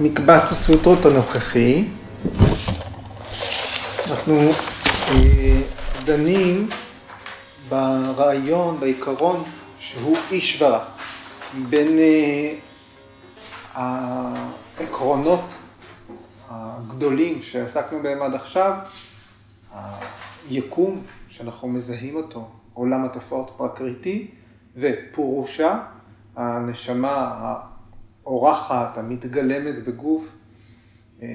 מקבץ הסוטרות הנוכחי. אנחנו אה, דנים ברעיון, בעיקרון, שהוא אישברה. בין אה, העקרונות הגדולים שעסקנו בהם עד עכשיו, היקום, שאנחנו מזהים אותו, עולם התופעות פרקריטי, ופורושה, הנשמה האורחת, המתגלמת בגוף. אה,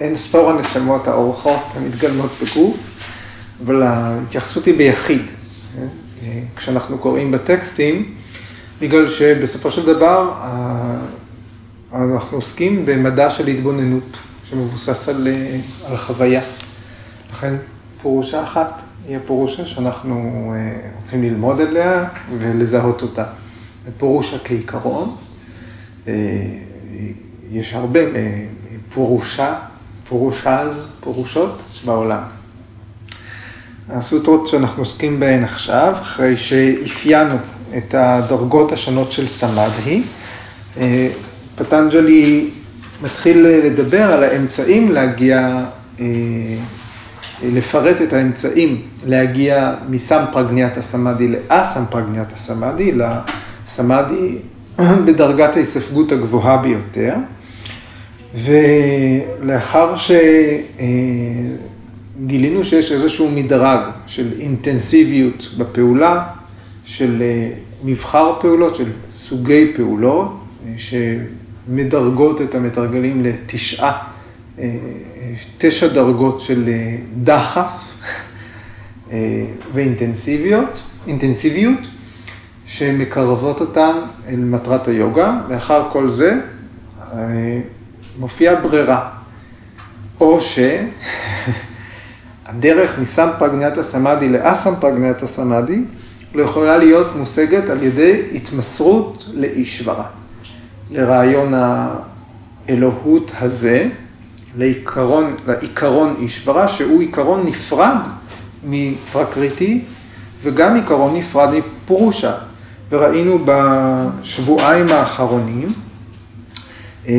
אין ספור הנשמות האורחות המתגלמות בגוף, אבל ההתייחסות היא ביחיד. אה, כשאנחנו קוראים בטקסטים, בגלל שבסופו של דבר אנחנו עוסקים במדע של התבוננות, שמבוסס על, אה, על חוויה. לכן פירושה אחת היא הפירושה שאנחנו אה, רוצים ללמוד עליה ולזהות אותה. פירושה כעיקרון, יש הרבה פירושה, פירושז, פירושות בעולם. הסוטרות שאנחנו עוסקים בהן עכשיו, אחרי שאפיינו את הדרגות השונות של סמדהי, אה, פטנג'לי מתחיל לדבר על האמצעים להגיע, אה, לפרט את האמצעים להגיע מסם פרגניית סמאדי לאסם פרגניית סמאדי, לסמאדי בדרגת ההיספגות הגבוהה ביותר. ולאחר ש... אה, שיש איזשהו מדרג של אינטנסיביות בפעולה, של אה, מבחר פעולות, של סוגי פעולות, אה, שמדרגות את המתרגלים לתשעה, תשע דרגות של דחף ואינטנסיביות, אינטנסיביות, שמקרבות אותם אל מטרת היוגה, לאחר כל זה מופיעה ברירה, או ש... הדרך מסם פרגניאטה סמאדי לאסם פרגניאטה סמאדי לא יכולה להיות מושגת על ידי התמסרות לאישברה, לרעיון האלוהות הזה, לעיקרון, לעיקרון אישברה, שהוא עיקרון נפרד מפרקריטי וגם עיקרון נפרד מפורושה. וראינו בשבועיים האחרונים אה,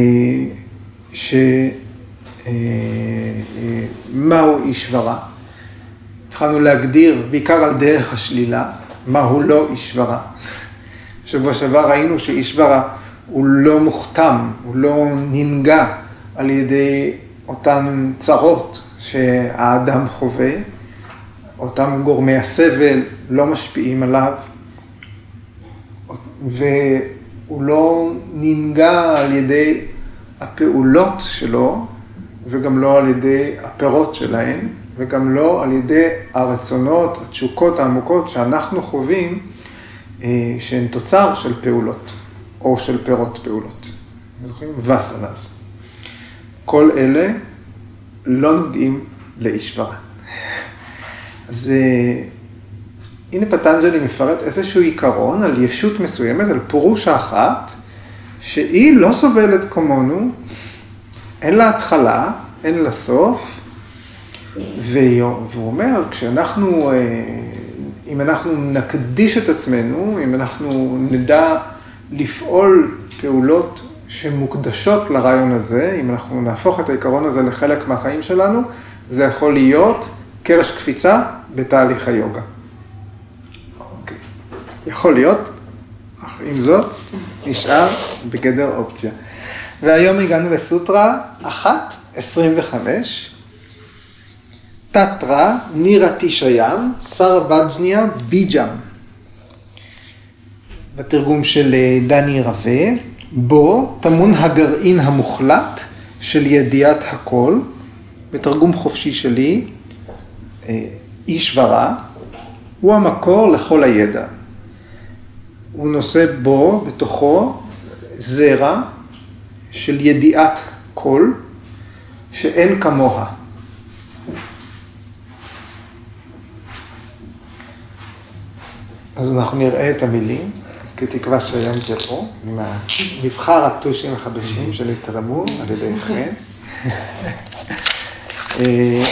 ש... אה, אה, אישברה. התחלנו להגדיר, בעיקר על דרך השלילה, מהו לא אישברה. בשבוע שעבר ראינו שאישברה הוא לא מוכתם, הוא לא ננגע על ידי אותן צרות שהאדם חווה, אותם גורמי הסבל לא משפיעים עליו, והוא לא ננגע על ידי הפעולות שלו, וגם לא על ידי הפירות שלהם, וגם לא על ידי הרצונות, התשוקות העמוקות שאנחנו חווים, אה, שהן תוצר של פעולות, או של פירות פעולות. זוכרים? וסנס. כל אלה לא נוגעים לאישברה. אז אה, הנה פטנג'לי מפרט איזשהו עיקרון על ישות מסוימת, על פירוש אחת, שהיא לא סובלת כמונו אין לה התחלה, אין לה סוף, והוא אומר, כשאנחנו, אה, אם אנחנו נקדיש את עצמנו, אם אנחנו נדע לפעול פעולות שמוקדשות לרעיון הזה, אם אנחנו נהפוך את העיקרון הזה לחלק מהחיים שלנו, זה יכול להיות קרש קפיצה בתהליך היוגה. אוקיי. יכול להיות, אך עם זאת, נשאר בגדר אופציה. והיום הגענו לסוטרה 1.25, תתרא נירא תישיים, סרבג'ניה ביג'ם. בתרגום של אה, דני רווה, בו טמון הגרעין המוחלט של ידיעת הכל, בתרגום חופשי שלי, אה, איש ורע, הוא המקור לכל הידע. הוא נושא בו, בתוכו, זרע של ידיעת כל, שאין כמוה. אז אנחנו נראה את המילים, כתקווה שהיום תראו, עם מבחר הטושים החדשים שנתרמו על ידי חן. אה,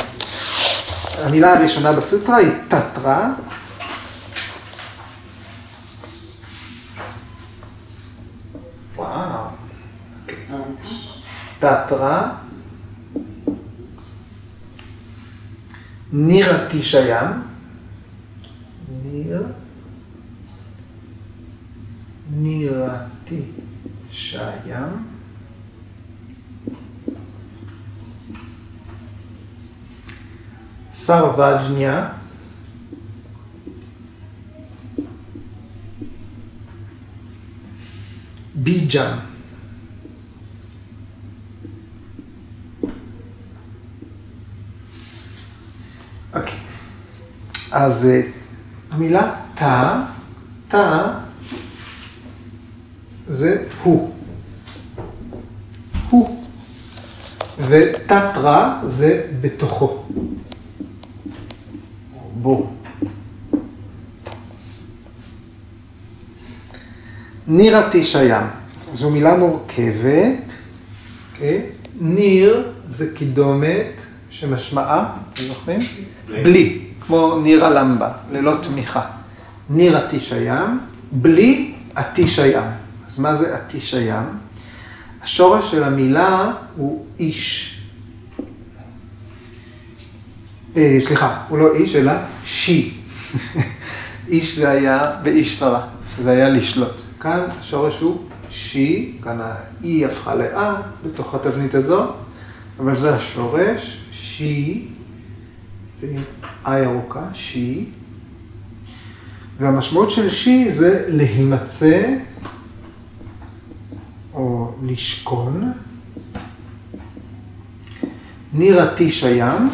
המילה הראשונה בסוטרה היא תתרה, וואו. תתרא, נירתי שיים, ניר, נירתי שיים, סרבג'ניה, ביג'ם. אוקיי. אז אה, המילה תא, תא זה הוא. הוא. ותתרא זה בתוכו. בו. נירתי שיים. זו מילה מורכבת. Okay. אוקיי? ניר זה קידומת שמשמעה, אתם זוכרים? בלי. בלי, כמו ניר הלמבה, ללא תמיכה. ניר עתיש הים, בלי עתיש הים. אז מה זה עתיש הים? השורש של המילה הוא איש. אה, סליחה, הוא לא איש, אלא שי. איש זה היה באיש פרה, זה היה לשלוט. כאן השורש הוא שי, כאן האי הפכה לאה בתוך התבנית הזו, אבל זה השורש, שי, זה אה ירוקה, שי, והמשמעות של שי זה להימצא או לשכון. ניר עתיש הים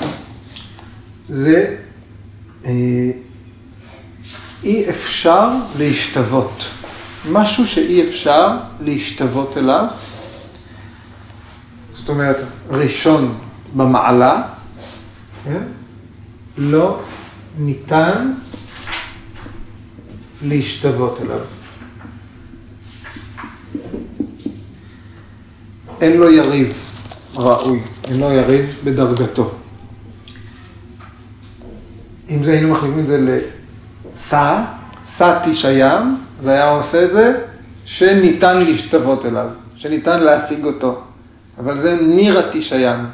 זה אה, אי אפשר להשתוות. משהו שאי אפשר להשתוות אליו. זאת אומרת, ראשון במעלה, כן? לא ניתן להשתוות אליו. אין לו יריב ראוי, אין לו יריב בדרגתו. אם זה היינו מחליפים את זה לסע, סע תיש הים, זה היה עושה את זה שניתן להשתוות אליו, שניתן להשיג אותו. אבל זה נירא תיש הים.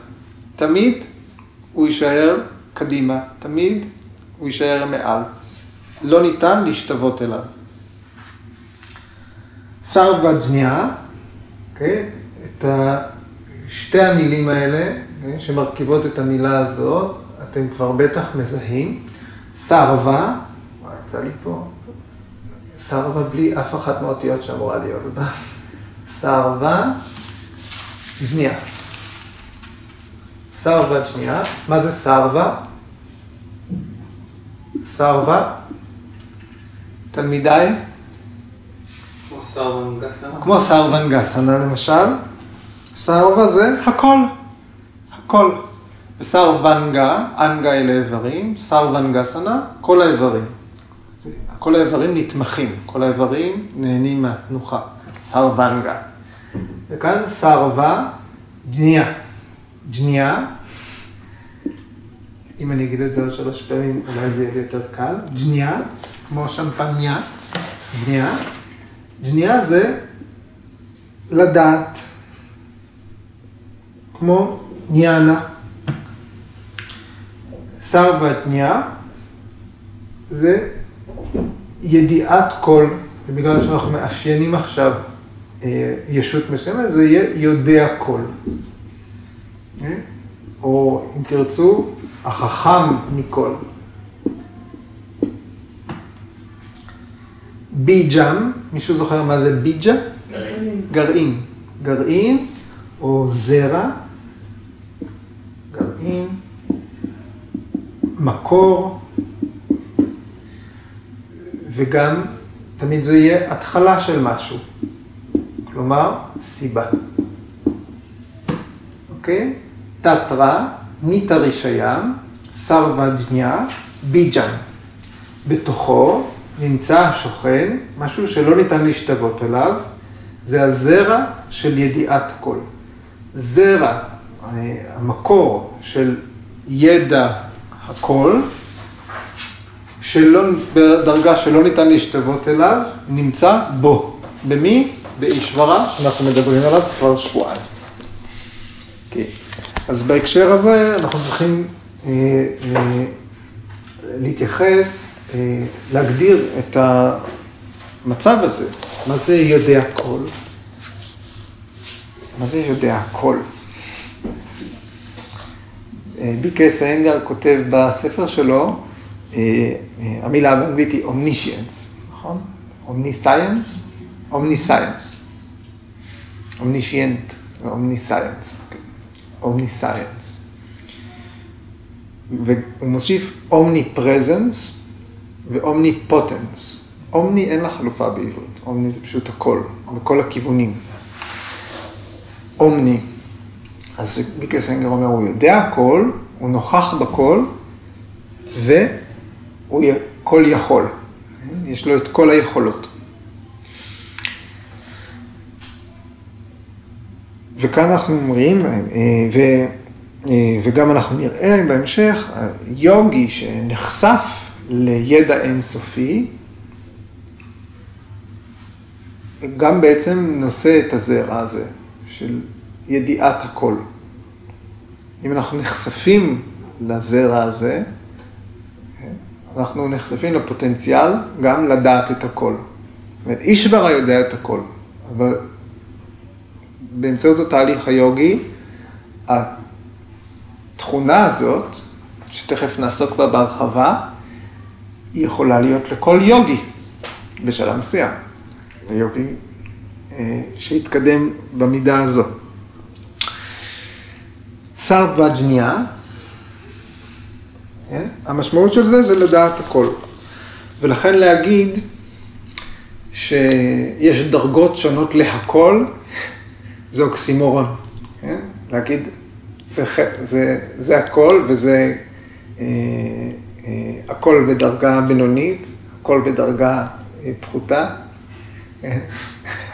תמיד הוא יישאר קדימה, תמיד הוא יישאר מעל. לא ניתן להשתוות אליו. סרבג'ניה, okay, אוקיי? את שתי המילים האלה אוקיי? שמרכיבות את המילה הזאת, אתם כבר בטח מזהים. סרבה, יצא לי פה, סרבה בלי אף אחת מהאותיות שאמורה להיות בה. סרבה, בנייה. סרבה שנייה, מה זה סרבה? סרבה, תלמידיי? כמו סרבנגסנה? כמו סרבנגסנה למשל. סרבה זה הכל, הכל. וסרבנגה, אנגה אלה איברים, סרבנגסנה, כל האיברים. כל האיברים נתמכים, כל האיברים נהנים מהתנוחה. סרבנגה. וכאן סרבה, ג'ניה. ג'ניה, אם אני אגיד את זה עוד שלוש פעמים, אולי זה יהיה יותר קל. ג'ניה, כמו שמפניה, ג'ניה. ג'ניה זה לדעת, כמו ניאנה. סרבתניה זה ידיעת כל, ובגלל שאנחנו מאפיינים עכשיו אה, ישות מסוימת, זה יהיה יודע כל. אה? או אם תרצו, החכם מכל. ביג'ם, מישהו זוכר מה זה ביג'ה? גרעין. גרעין. גרעין או זרע, גרעין, מקור, וגם תמיד זה יהיה התחלה של משהו, כלומר סיבה. אוקיי? תתרא, ניתא רישיים, סרבג'ניה, ביג'ן. בתוכו נמצא השוכן, משהו שלא ניתן להשתוות אליו, זה הזרע של ידיעת כל. זרע, המקור של ידע הכל, שלא, בדרגה שלא ניתן להשתוות אליו, נמצא בו. במי? באישברה, שאנחנו מדברים עליו כבר שבועיים. Okay. אז בהקשר הזה אנחנו צריכים אה, אה, להתייחס, אה, להגדיר את המצב הזה. מה זה יודע כל? מה זה יודע כל? אה, ביקס האנגר כותב בספר שלו, אה, אה, המילה באנגלית היא אומנישיאנס, נכון? אומניסייאנס? אומניסייאנס. אומנישיאנט ואומניסייאנס. אומניסייאנס. והוא מוסיף אומני פרזנס ואומני פוטנס. אומני אין לה חלופה בעברית, אומני זה פשוט הכל, בכל הכיוונים. אומני אז מיקל סנגר אומר, הוא יודע הכל, הוא נוכח בכל, והוא כל יכול. יש לו את כל היכולות. וכאן אנחנו אומרים, ו, וגם אנחנו נראה בהמשך, יוגי שנחשף לידע אינסופי, גם בעצם נושא את הזרע הזה של ידיעת הכל. אם אנחנו נחשפים לזרע הזה, אנחנו נחשפים לפוטנציאל גם לדעת את הכל. זאת אומרת, אישברה יודע את הכל, אבל באמצעות התהליך היוגי, התכונה הזאת, שתכף נעסוק בה בהרחבה, היא יכולה להיות לכל יוגי בשלב מסוים. ליוגי אה, שיתקדם במידה הזו. סרדווג'ניה, כן? המשמעות של זה זה לדעת הכל. ולכן להגיד שיש דרגות שונות להכל, זה אוקסימורון. כן? להגיד, זה, זה, זה הכל וזה אה, אה, הכל בדרגה בינונית, הכל בדרגה אה, פחותה. כן?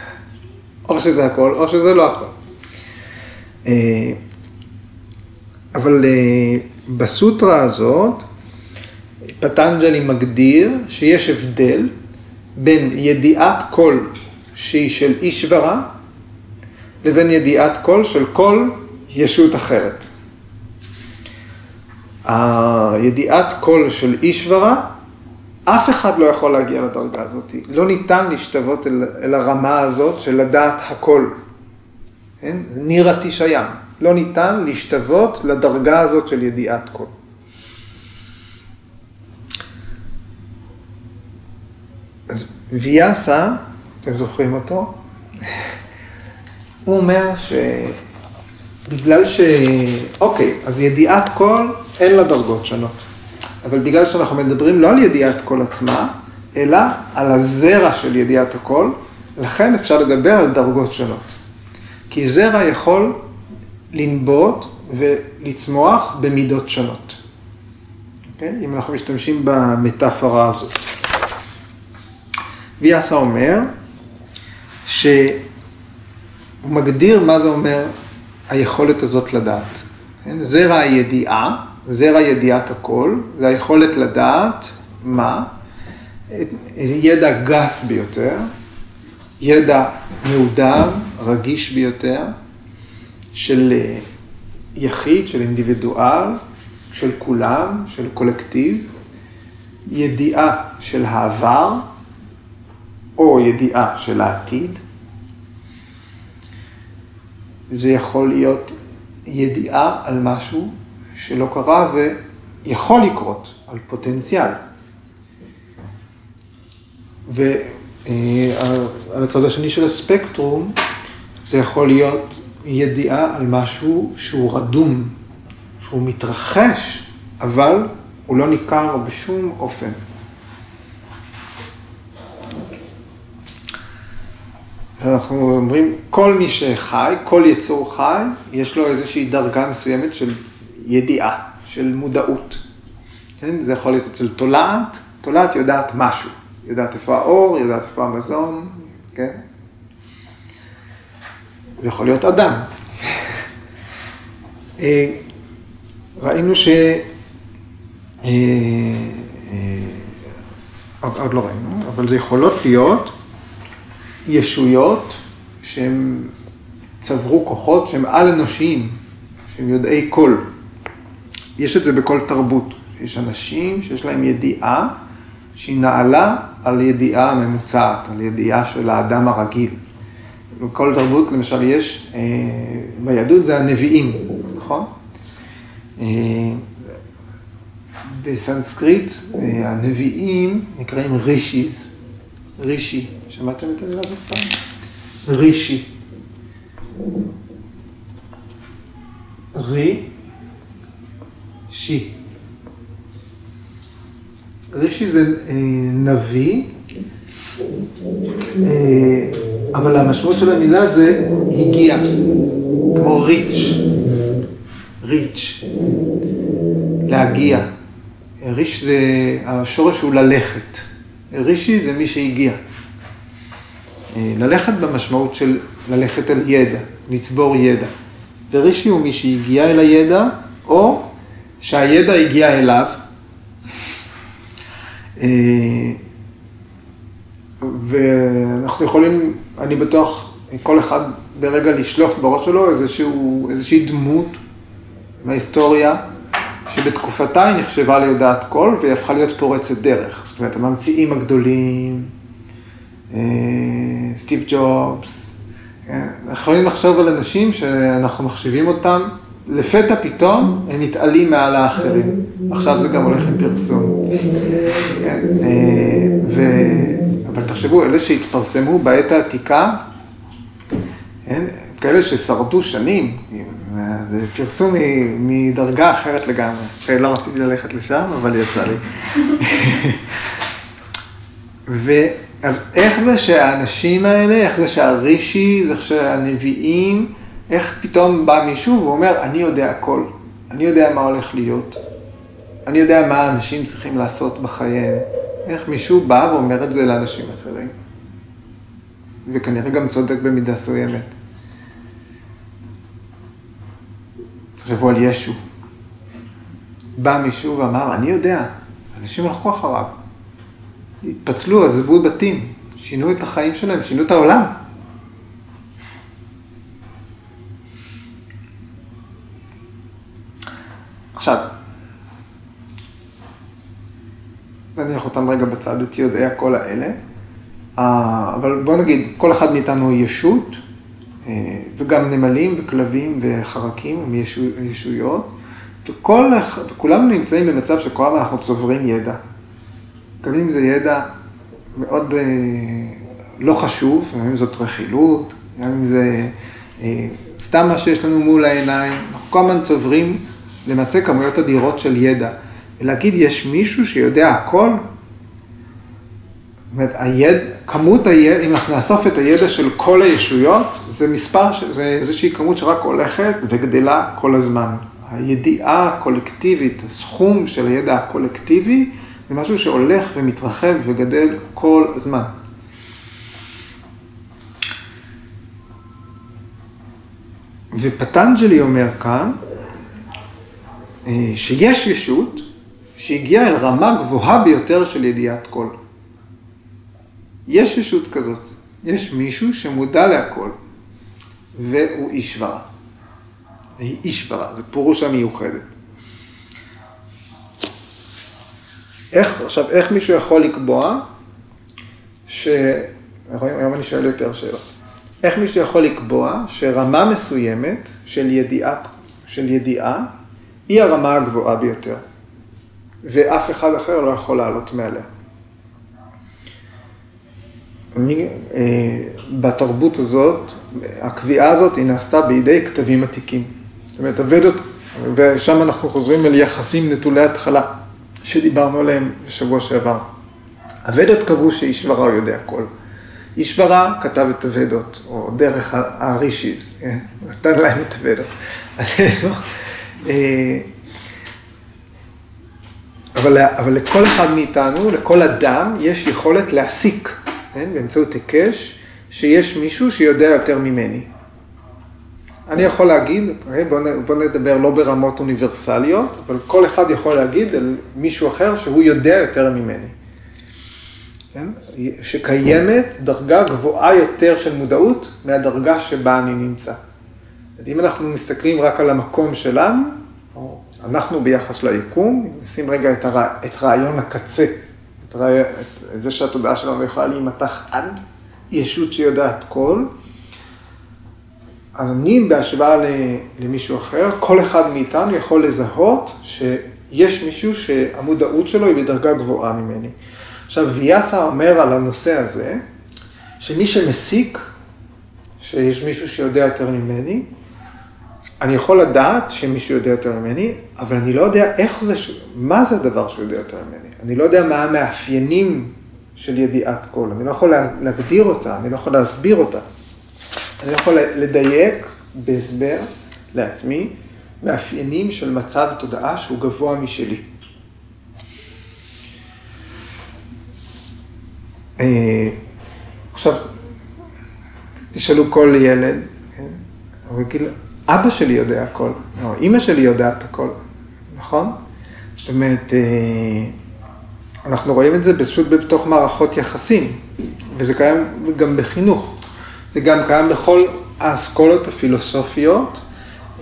או שזה הכל, או שזה לא הכל. אבל אה, בסוטרה הזאת, פטנג'לי מגדיר שיש הבדל בין ידיעת כל שהיא של אישברה, לבין ידיעת כל של כל ישות אחרת. הידיעת כל של אישברה, אף אחד לא יכול להגיע לדרגה הזאת. לא ניתן להשתוות אל, אל הרמה הזאת של לדעת הכל. כן? נירא תישיים. לא ניתן להשתוות לדרגה הזאת של ידיעת כל. אז ויאסה, אתם זוכרים אותו? הוא אומר שבגלל ש... אוקיי, אז ידיעת כל, אין לה דרגות שונות. אבל בגלל שאנחנו מדברים לא על ידיעת כל עצמה, אלא על הזרע של ידיעת הכל, לכן אפשר לדבר על דרגות שונות. כי זרע יכול לנבוט ולצמוח במידות שונות. Okay? אוקיי? אם אנחנו משתמשים במטאפורה הזאת. ויאסה אומר שהוא מגדיר מה זה אומר היכולת הזאת לדעת. כן? זרע הידיעה, זרע ידיעת הכל, זה היכולת לדעת מה? ידע גס ביותר, ידע מעודם, רגיש ביותר, של אה, יחיד, של אינדיבידואל, של כולם, של קולקטיב, ידיעה של העבר או ידיעה של העתיד. זה יכול להיות ידיעה על משהו שלא קרה ויכול לקרות, על פוטנציאל. ועל אה, הצד השני של הספקטרום, זה יכול להיות ידיעה על משהו שהוא רדום, שהוא מתרחש, אבל הוא לא ניכר בשום אופן. אנחנו אומרים, כל מי שחי, כל יצור חי, יש לו איזושהי דרגה מסוימת של ידיעה, של מודעות. כן? זה יכול להיות אצל תולעת, תולעת יודעת משהו, יודעת איפה האור, יודעת איפה המזון, כן? זה יכול להיות אדם. אה, ראינו ש... אה, אה, עוד לא ראינו, אבל זה יכולות להיות ישויות שהם צברו כוחות שהם על-אנושיים, שהם יודעי קול. יש את זה בכל תרבות. יש אנשים שיש להם ידיעה שהיא נעלה על ידיעה ממוצעת, על ידיעה של האדם הרגיל. בכל תרבות, למשל, יש, אה, ביהדות זה הנביאים, נכון? אה, בסנסקריט, אה, הנביאים נקראים רישיז, רישי, שמעתם את המילה הזאת פעם? רישי. רי, שי. רישי זה נביא, אבל המשמעות של המילה זה הגיע, כמו ריץ', ריץ', להגיע. ריש זה, השורש הוא ללכת. רישי זה מי שהגיע. ללכת במשמעות של ללכת אל ידע, לצבור ידע. ורישי הוא מי שהגיע אל הידע, או שהידע הגיע אליו. ואנחנו יכולים, אני בטוח, כל אחד ברגע לשלוף בראש שלו איזשהו, איזושהי דמות מההיסטוריה, שבתקופתה היא נחשבה ליודעת כל, והיא הפכה להיות פורצת דרך. זאת אומרת, הממציאים הגדולים, סטיב ג'ובס, כן? אנחנו יכולים לחשוב על אנשים שאנחנו מחשיבים אותם, לפתע פתאום הם מתעלים מעל האחרים. עכשיו זה גם הולך עם פרסום. כן? ו... אבל תחשבו, אלה שהתפרסמו בעת העתיקה, כן? כאלה ששרדו שנים, זה פרסום מדרגה אחרת לגמרי. לא רציתי ללכת לשם, אבל יצא לי. ואז איך זה שהאנשים האלה, איך זה שהרישי, איך שהנביאים, איך פתאום בא מישהו ואומר, אני יודע הכל, אני יודע מה הולך להיות, אני יודע מה האנשים צריכים לעשות בחייהם. איך מישהו בא ואומר את זה לאנשים אחרים. וכנראה גם צודק במידה מסוימת. תחשבו על ישו. בא מישהו ואמר, אני יודע, אנשים הלכו אחריו. התפצלו, עזבו בתים, שינו את החיים שלהם, שינו את העולם. עכשיו, נניח אותם רגע בצד, את יודעי הכל האלה, אבל בוא נגיד, כל אחד מאיתנו ישות, וגם נמלים וכלבים וחרקים הם ישו, ישויות, וכל, וכולנו נמצאים במצב שכל הזמן אנחנו צוברים ידע. גם אם זה ידע מאוד אה, לא חשוב, גם אם זאת רכילות, גם אם זה אה, סתם מה שיש לנו מול העיניים, אנחנו כל הזמן צוברים למעשה כמויות אדירות של ידע. ולהגיד, יש מישהו שיודע הכל? זאת אומרת, היד, כמות הידע, אם אנחנו נאסוף את הידע של כל הישויות, זה מספר, זה איזושהי כמות שרק הולכת וגדלה כל הזמן. הידיעה הקולקטיבית, הסכום של הידע הקולקטיבי, זה משהו שהולך ומתרחב וגדל כל הזמן. ופטנג'לי אומר כאן, שיש ישות שהגיעה אל רמה גבוהה ביותר של ידיעת כל. יש ישות כזאת, יש מישהו שמודע להכל, והוא אישברה. היא אישברה, זה פירוש המיוחדת. איך, עכשיו, איך מישהו יכול לקבוע ש... היום אני שואל יותר שאלות. איך מישהו יכול לקבוע שרמה מסוימת של, ידיעת, של ידיעה היא הרמה הגבוהה ביותר, ואף אחד אחר לא יכול לעלות מעליה? אני, אה, בתרבות הזאת, הקביעה הזאת היא נעשתה בידי כתבים עתיקים. זאת אומרת, אבדות, ושם אנחנו חוזרים אל יחסים נטולי התחלה, שדיברנו עליהם בשבוע שעבר. אבדות קבעו שאישברה יודע הכל. אישברה כתב את אבדות, או דרך הרישיז, כן? נתן להם את אבדות. אה, אבל, אבל לכל אחד מאיתנו, לכל אדם, יש יכולת להסיק כן, באמצעות היקש, שיש מישהו שיודע יותר ממני. אני יכול להגיד, אוקיי, בואו נדבר לא ברמות אוניברסליות, אבל כל אחד יכול להגיד על מישהו אחר שהוא יודע יותר ממני. כן? שקיימת דרגה גבוהה יותר של מודעות מהדרגה שבה אני נמצא. אם אנחנו מסתכלים רק על המקום שלנו, או אנחנו ביחס ליקום, נשים רגע את, הרע, את רעיון הקצה, את, רעי, את זה שהתודעה שלנו יכולה להימתח עד ישות שיודעת כל, אז אני בהשוואה למישהו אחר, כל אחד מאיתנו יכול לזהות שיש מישהו שהמודעות שלו היא בדרגה גבוהה ממני. עכשיו, ויאסה אומר על הנושא הזה, שמי שמסיק, שיש מישהו שיודע יותר ממני, אני יכול לדעת שמישהו יודע יותר ממני, אבל אני לא יודע איך זה, מה זה הדבר שהוא יודע יותר ממני. אני לא יודע מה המאפיינים של ידיעת קול, אני לא יכול להגדיר אותה, אני לא יכול להסביר אותה. אני יכול לדייק בהסבר לעצמי מאפיינים של מצב תודעה שהוא גבוה משלי. אה, עכשיו, תשאלו כל ילד, כן? הוא יגיד, אבא שלי יודע הכל, או אימא שלי יודעת הכל, נכון? זאת אומרת, אה, אנחנו רואים את זה פשוט בתוך מערכות יחסים, וזה קיים גם בחינוך. זה גם קיים בכל האסכולות הפילוסופיות,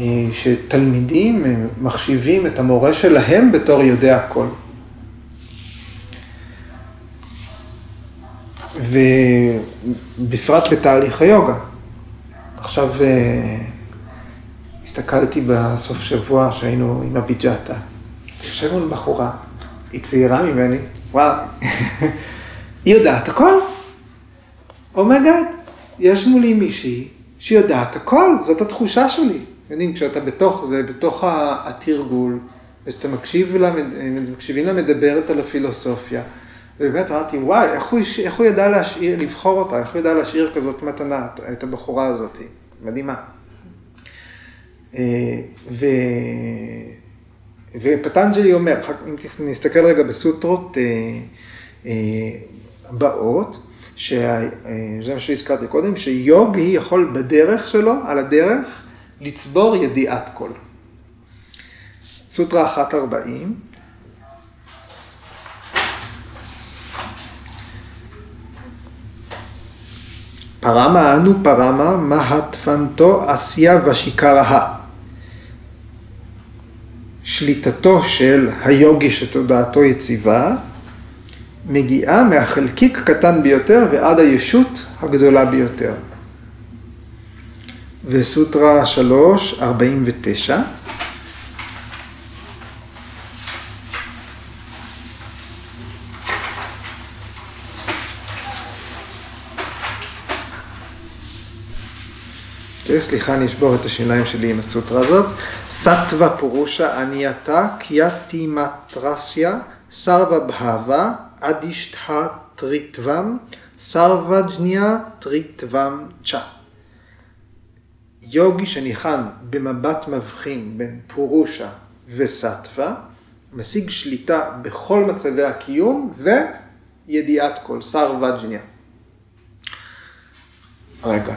אה, שתלמידים אה, מחשיבים את המורה שלהם בתור יודע הכל. ובפרט בתהליך היוגה. עכשיו הסתכלתי בסוף שבוע שהיינו עם הביג'אטה. יושב מול בחורה, היא צעירה ממני, וואו, היא יודעת הכל. oh my god, יש מולי מישהי שיודעת הכל, זאת התחושה שלי. יודעים, כשאתה בתוך זה, בתוך התרגול, ושאתה מקשיב לה, מקשיבים לה מדברת על הפילוסופיה, ובאמת אמרתי, וואי, איך הוא, איך הוא ידע להשאיר, לבחור אותה, איך הוא ידע להשאיר כזאת מתנה, את הבחורה הזאת, מדהימה. אה, ו... ופטנג'לי אומר, אם נסתכל רגע בסוטרות אה, אה, באות, שזה מה שהזכרתי קודם, שיוגי יכול בדרך שלו, על הדרך, לצבור ידיעת כל. סוטרה 140, פרמה אנו פרמה מהטפנתו אסיה ושיקרה. שליטתו של היוגי שתודעתו יציבה, מגיעה מהחלקיק הקטן ביותר ועד הישות הגדולה ביותר. וסוטרה 3, 49. סליחה, אני אשבור את השיניים שלי עם הסוטרה הזאת. סטווה פורושה ענייתה קייתי מטרסיה סרווה בהבה אדישתא טריטבם סרווה ג'ניה טריטבם צ'ה. יוגי שניחן במבט מבחין בין פורושה וסטווה, משיג שליטה בכל מצבי הקיום וידיעת כל, סרווה ג'ניה. רגע,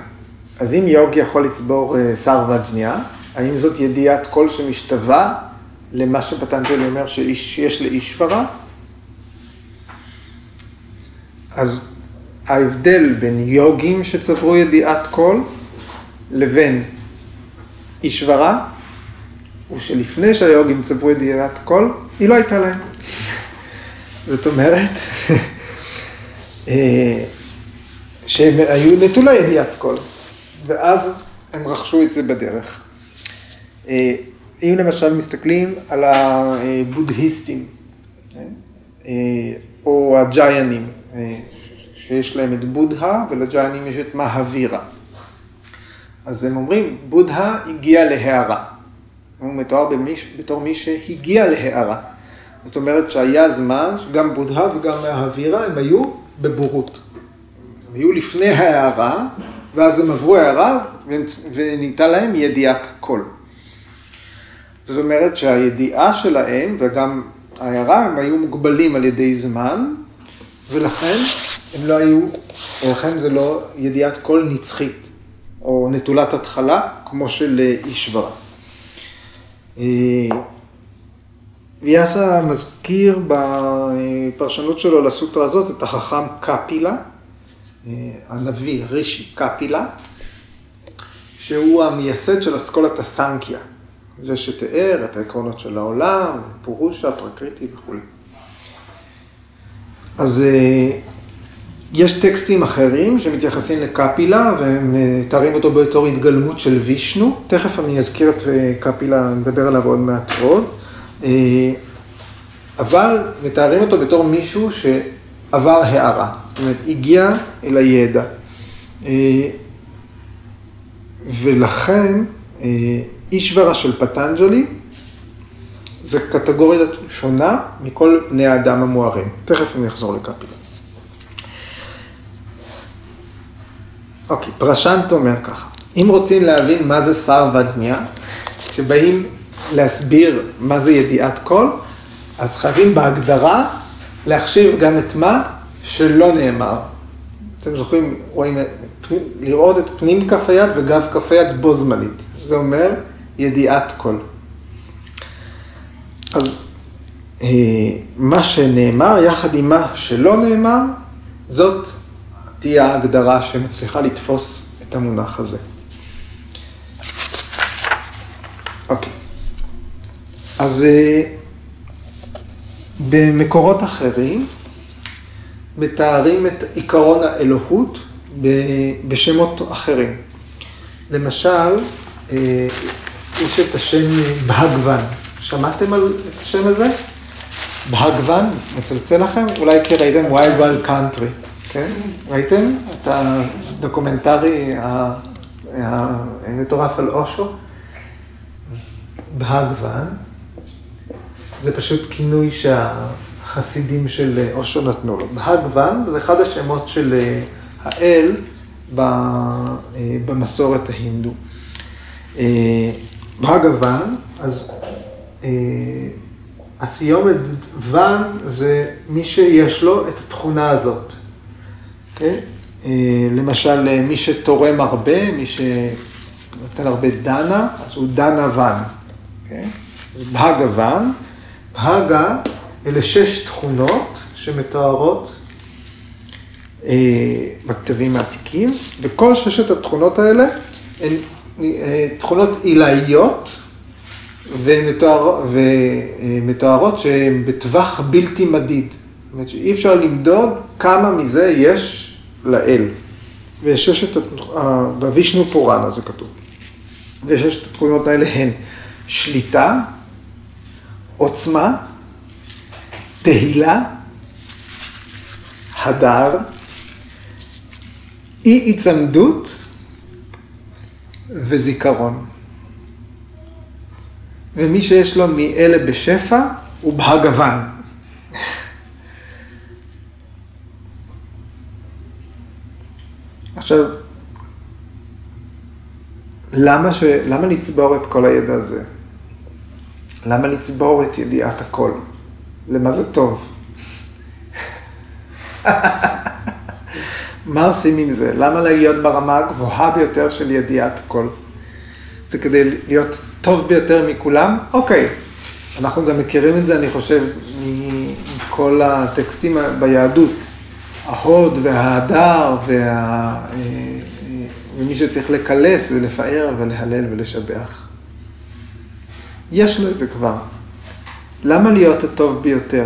אז אם יוגי יכול לצבור אה, סרווה ג'ניה, האם זאת ידיעת קול שמשתווה למה שפטנג'לי אומר שיש לאישברה? אז ההבדל בין יוגים שצברו ידיעת כל לבין אישברה, הוא שלפני שהיוגים צברו ידיעת כל, היא לא הייתה להם. זאת אומרת, אה, שהם היו נטולי ידיעת כל, ואז הם רכשו את זה בדרך. אה, אם למשל מסתכלים על הבודהיסטים, אה, או הג'יינים, אה, שיש להם את בודהה ולג'יינים יש את מהווירה. אז הם אומרים, בודהה הגיע להערה. הוא מתואר במיש, בתור מי שהגיע להערה. זאת אומרת שהיה זמן שגם בודהה וגם מהווירה הם היו בבורות. הם היו לפני ההערה, ואז הם עברו הערה וניתנה להם ידיעת כל. זאת אומרת שהידיעה שלהם וגם ההערה, הם היו מוגבלים על ידי זמן, ולכן הם לא היו, ולכן זה לא ידיעת קול נצחית, או נטולת התחלה, כמו של אישברה. ויאסה מזכיר בפרשנות שלו לסוטרה הזאת את החכם קפילה, הנביא רישי קפילה, שהוא המייסד של אסכולת הסנקיה, זה שתיאר את העקרונות של העולם, פורושה, פרקריטי וכולי. אז אה, יש טקסטים אחרים שמתייחסים לקפילה ומתארים אותו בתור התגלמות של וישנו. תכף אני אזכיר את אה, קפילה, נדבר עליו עוד מעט עוד. אה, אבל מתארים אותו בתור מישהו שעבר הערה, זאת אומרת, הגיע אל הידע. ולכן אישברה של פטנג'לי זה קטגוריה שונה מכל בני האדם המוארים. תכף אני אחזור לקפילה. אוקיי, פרשנט אומר ככה, אם רוצים להבין מה זה סרבדניה, כשבאים להסביר מה זה ידיעת כל, אז חייבים בהגדרה להחשיב גם את מה שלא נאמר. אתם זוכרים, רואים, לראות את פנים כף היד וגב כף היד בו זמנית. זה אומר ידיעת כל. אז אה, מה שנאמר יחד עם מה שלא נאמר, זאת תהיה ההגדרה שמצליחה לתפוס את המונח הזה. אוקיי. אז אה, במקורות אחרים מתארים את עיקרון האלוהות בשמות אחרים. למשל, אה, יש את השם בהגוון. שמעתם על השם הזה? בהגוון, מצלצל לכם? אולי כי ראיתם Wild Wild Country, כן? ראיתם את הדוקומנטרי המטורף על אושו? בהגוון, זה פשוט כינוי שהחסידים של אושו נתנו לו. בהגוון זה אחד השמות של האל במסורת ההינדו. בהגוון, אז אה, הסיומת ון זה מי שיש לו את התכונה הזאת. אוקיי? אה, למשל, אה, מי שתורם הרבה, מי שנותן הרבה דנה, אז הוא דנה ון. אוקיי? אז בהגה ון, בהגה אלה שש תכונות שמתוארות בכתבים העתיקים, וכל ששת התכונות האלה הן תכונות עילאיות, ומתואר, ומתוארות שהן בטווח בלתי מדיד. זאת אומרת שאי אפשר למדוד כמה מזה יש לאל. וששת, בווישנו פוראנה זה כתוב. וששת התכונות האלה הן שליטה, עוצמה, תהילה, הדר, אי היצמדות וזיכרון. ומי שיש לו מאלה בשפע הוא בהגוון. עכשיו, למה, ש... למה לצבור את כל הידע הזה? למה לצבור את ידיעת הכל? למה זה טוב? מה עושים עם זה? למה להיות ברמה הגבוהה ביותר של ידיעת הכל? זה כדי להיות טוב ביותר מכולם? אוקיי. אנחנו גם מכירים את זה, אני חושב, מכל הטקסטים ביהדות. ההוד וההדר וה... ומי שצריך לקלס ולפאר ולהלל ולשבח. יש לו את זה כבר. למה להיות הטוב ביותר?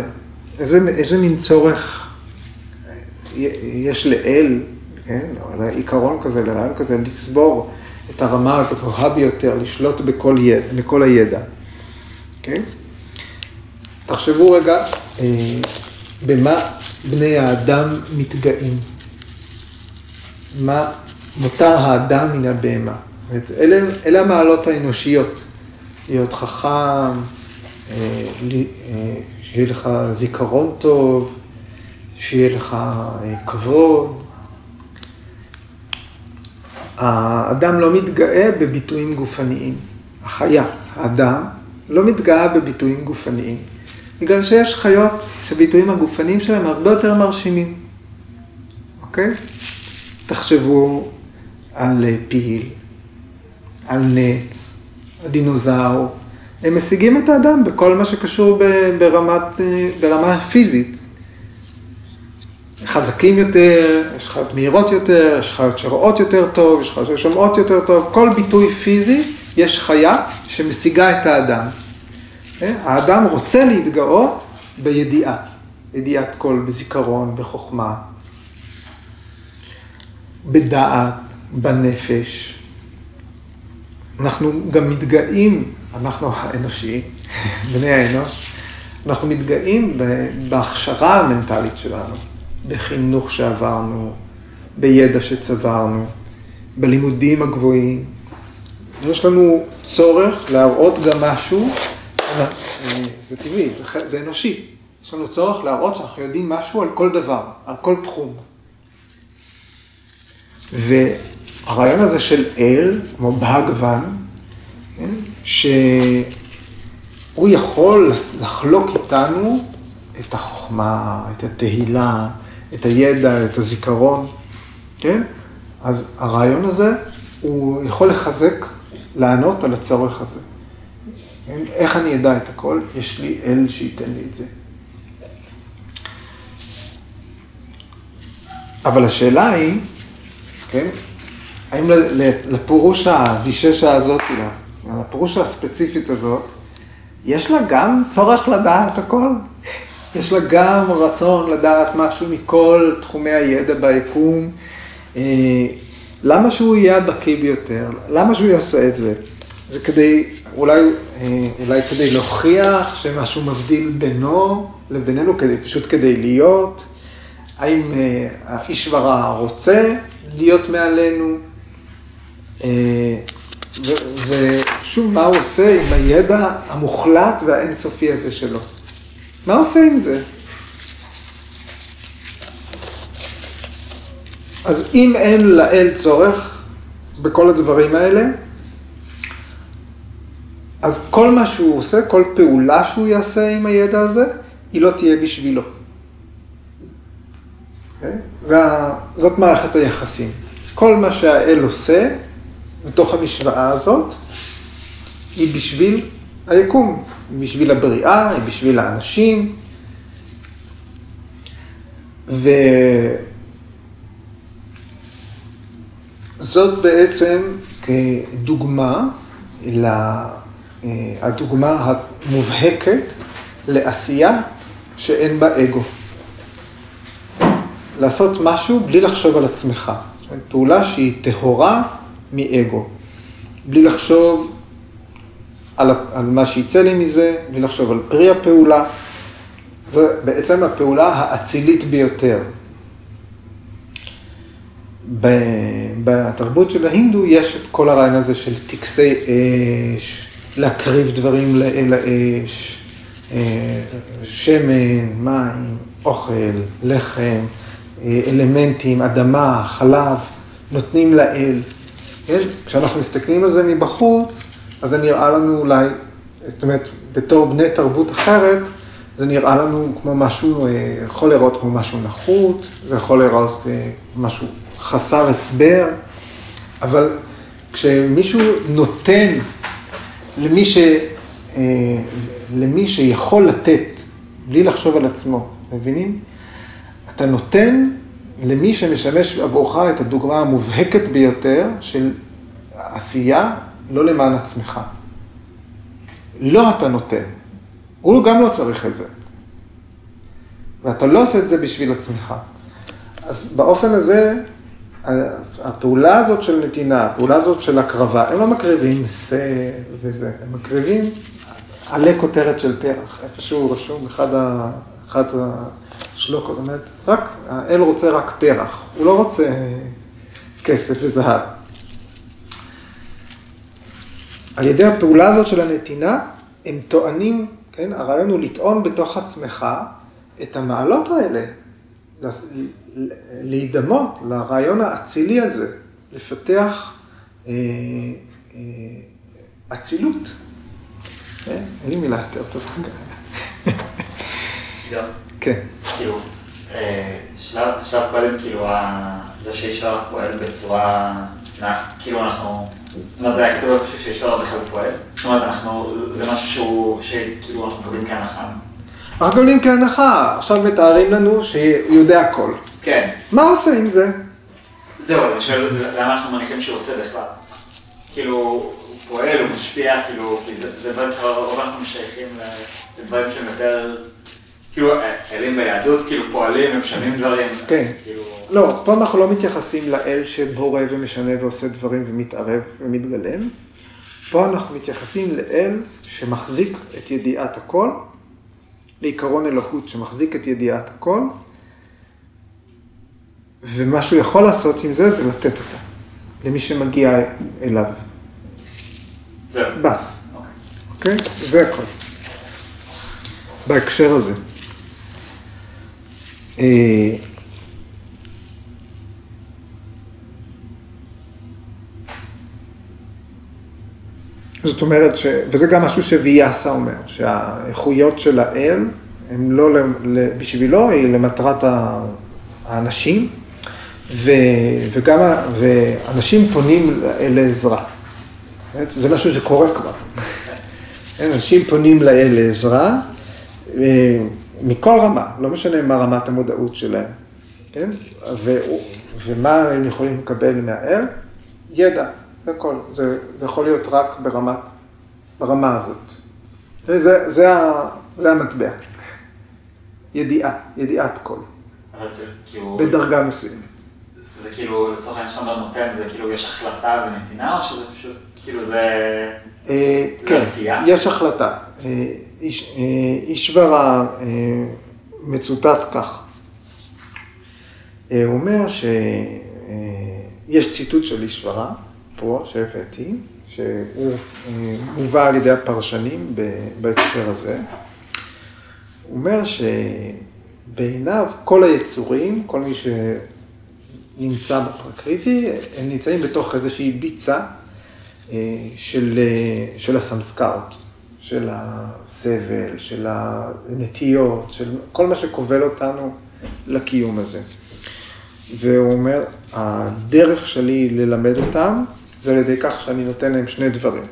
איזה, איזה מין צורך יש לאל, כן, לעיקרון כזה, לרעיון כזה, לסבור את הרמה הגבוהה ביותר, לשלוט בכל, יד, בכל הידע. אוקיי? תחשבו רגע אה, במה בני האדם מתגאים. מה מותר האדם מן הבהמה. אלה, אלה המעלות האנושיות. להיות חכם, אה, אה, שיהיה לך זיכרון טוב, שיהיה לך אה, כבוד, האדם לא מתגאה בביטויים גופניים. החיה, האדם, לא מתגאה בביטויים גופניים. בגלל שיש חיות שביטויים הגופניים שלהם הרבה יותר מרשימים. אוקיי? תחשבו על פיל, על נץ, דינוזאור, הם משיגים את האדם בכל מה שקשור ברמת, ברמה פיזית. חזקים יותר, יש לך מהירות יותר, יש לך שרואות יותר טוב, יש לך ששומעות יותר טוב, כל ביטוי פיזי, יש חיה שמשיגה את האדם. אה? האדם רוצה להתגאות בידיעה, ידיעת קול, בזיכרון, בחוכמה, בדעת, בנפש. אנחנו גם מתגאים, אנחנו האנושי, בני האנוש, אנחנו מתגאים בהכשרה המנטלית שלנו. בחינוך שעברנו, בידע שצברנו, בלימודים הגבוהים. יש לנו צורך להראות גם משהו, זה טבעי, זה, זה אנושי. יש לנו צורך להראות שאנחנו יודעים משהו על כל דבר, על כל תחום. והרעיון הזה של אל, כמו בהגוון, כן, שהוא יכול לחלוק איתנו את החוכמה, את התהילה, את הידע, את הזיכרון, כן? אז הרעיון הזה, הוא יכול לחזק, לענות על הצורך הזה. איך אני אדע את הכל? יש לי אל שייתן לי את זה. אבל השאלה היא, כן, האם לפירוש הוויששה הזאת, לפירוש הספציפית הזאת, יש לה גם צורך לדעת הכל? יש לה גם רצון לדעת משהו מכל תחומי הידע ביקום. אה, למה שהוא יהיה הבקיא ביותר? למה שהוא יעשה את זה? זה כדי, אולי, אה, אולי כדי להוכיח שמשהו מבדיל בינו לבינינו, כדי, פשוט כדי להיות? האם אה, האישברה רוצה להיות מעלינו? ושוב, מה הוא עושה עם הידע המוחלט והאינסופי הזה שלו? מה עושה עם זה? אז אם אין לאל צורך בכל הדברים האלה, אז כל מה שהוא עושה, כל פעולה שהוא יעשה עם הידע הזה, היא לא תהיה בשבילו. Okay? אוקיי? זאת מערכת היחסים. כל מה שהאל עושה, בתוך המשוואה הזאת, היא בשביל היקום. בשביל הבריאה, בשביל האנשים. וזאת בעצם כדוגמה, הדוגמה המובהקת לעשייה שאין בה אגו. לעשות משהו בלי לחשוב על עצמך. פעולה שהיא טהורה מאגו. בלי לחשוב על, על מה שיצא לי מזה, בלי לחשוב על פרי הפעולה. זו בעצם הפעולה האצילית ביותר. בתרבות של ההינדו יש את כל הרעיון הזה של טקסי אש, להקריב דברים לאל האש, אה, שמן, מים, אוכל, לחם, אה, אלמנטים, אדמה, חלב, נותנים לאל. כן? כשאנחנו מסתכלים על זה מבחוץ, אז זה נראה לנו אולי, זאת אומרת, בתור בני תרבות אחרת, זה נראה לנו כמו משהו, אה, יכול לראות כמו משהו נחות, זה יכול לראות אה, משהו חסר הסבר, אבל כשמישהו נותן למי, ש, אה, למי שיכול לתת, בלי לחשוב על עצמו, מבינים? אתה נותן למי שמשמש עבורך את הדוגמה המובהקת ביותר של עשייה לא למען עצמך. לא אתה נותן. הוא גם לא צריך את זה. ואתה לא עושה את זה בשביל עצמך. אז באופן הזה, הפעולה הזאת של נתינה, הפעולה הזאת של הקרבה, הם לא מקריבים שא וזה, הם מקריבים עלי כותרת של פרח. איפשהו רשום, אחד, ה, אחד השלוקות, אומרת, רק, האל רוצה רק פרח, הוא לא רוצה כסף וזהב. על ידי הפעולה הזאת של הנתינה, הם טוענים, כן, הרעיון הוא לטעון בתוך עצמך את המעלות האלה, להידמות לרעיון האצילי הזה, לפתח אה, אה, אצילות. כן? אין לי מילה יותר טובה. כן. כאילו, אה, שלב קודם, כאילו, זה שאיש פועל בצורה, כאילו אנחנו זאת אומרת, זה היה כתוב איפה שיש לו בכלל פועל? זאת אומרת, אנחנו, זה משהו שהוא, שכאילו אנחנו מקבלים כהנחה. אנחנו מקבלים כהנחה, עכשיו מתארים לנו שהוא יודע הכל. כן. מה עושה עם זה? זהו, אני שואל, למה אנחנו מניחים שהוא עושה בכלל? כאילו, הוא פועל, הוא משפיע, כאילו, כי זה שהרוב אנחנו משייכים לדברים שהם יותר, כאילו, אלים ביהדות, כאילו, פועלים, משנים דברים. כן. כאילו... לא, פה אנחנו לא מתייחסים לאל שבורא ומשנה ועושה דברים ומתערב ומתגלם. פה אנחנו מתייחסים לאל שמחזיק את ידיעת הכל, לעיקרון אלוהות שמחזיק את ידיעת הכל, ומה שהוא יכול לעשות עם זה, זה לתת אותה למי שמגיע אליו. זהו. בס, אוקיי. אוקיי? זה הכל. בהקשר הזה. אה, זאת אומרת, ש... וזה גם משהו שוויאסה אומר, שהאיכויות של האל הן לא בשבילו, היא למטרת האנשים, ו... וגם ה- ואנשים פונים לעזרה. זה משהו שקורה כבר. כן, אנשים פונים לאל לעזרה, אה, מכל רמה, לא משנה מה רמת המודעות שלהם, כן? ו... ומה הם יכולים לקבל מהאל? ידע, זה הכל. זה, זה יכול להיות רק ברמת, ברמה הזאת. זה, זה, ה, זה המטבע. ידיעה, ידיעת כל, אבל זה כאילו, בדרגה מסוימת. זה כאילו, לצורך העניין שאתה נותן, זה כאילו, יש החלטה ונתינה, או שזה פשוט, כאילו, זה... אה, זה כן, עשייה? יש החלטה. אה, אה, אישברה אה, מצוטט כך. אה, הוא אומר שיש ציטוט של אישברה, פה, שהבאתי, שהוא אה, מובא על ידי הפרשנים בהקשר הזה. הוא אומר שבעיניו כל היצורים, כל מי שנמצא בפרקריטי, הם נמצאים בתוך איזושהי ביצה אה, של, אה, של הסמסקאות, של הסבל, של הנטיות, של כל מה שכובל אותנו לקיום הזה. והוא אומר, הדרך שלי ללמד אותם זה על ידי כך שאני נותן להם שני דברים.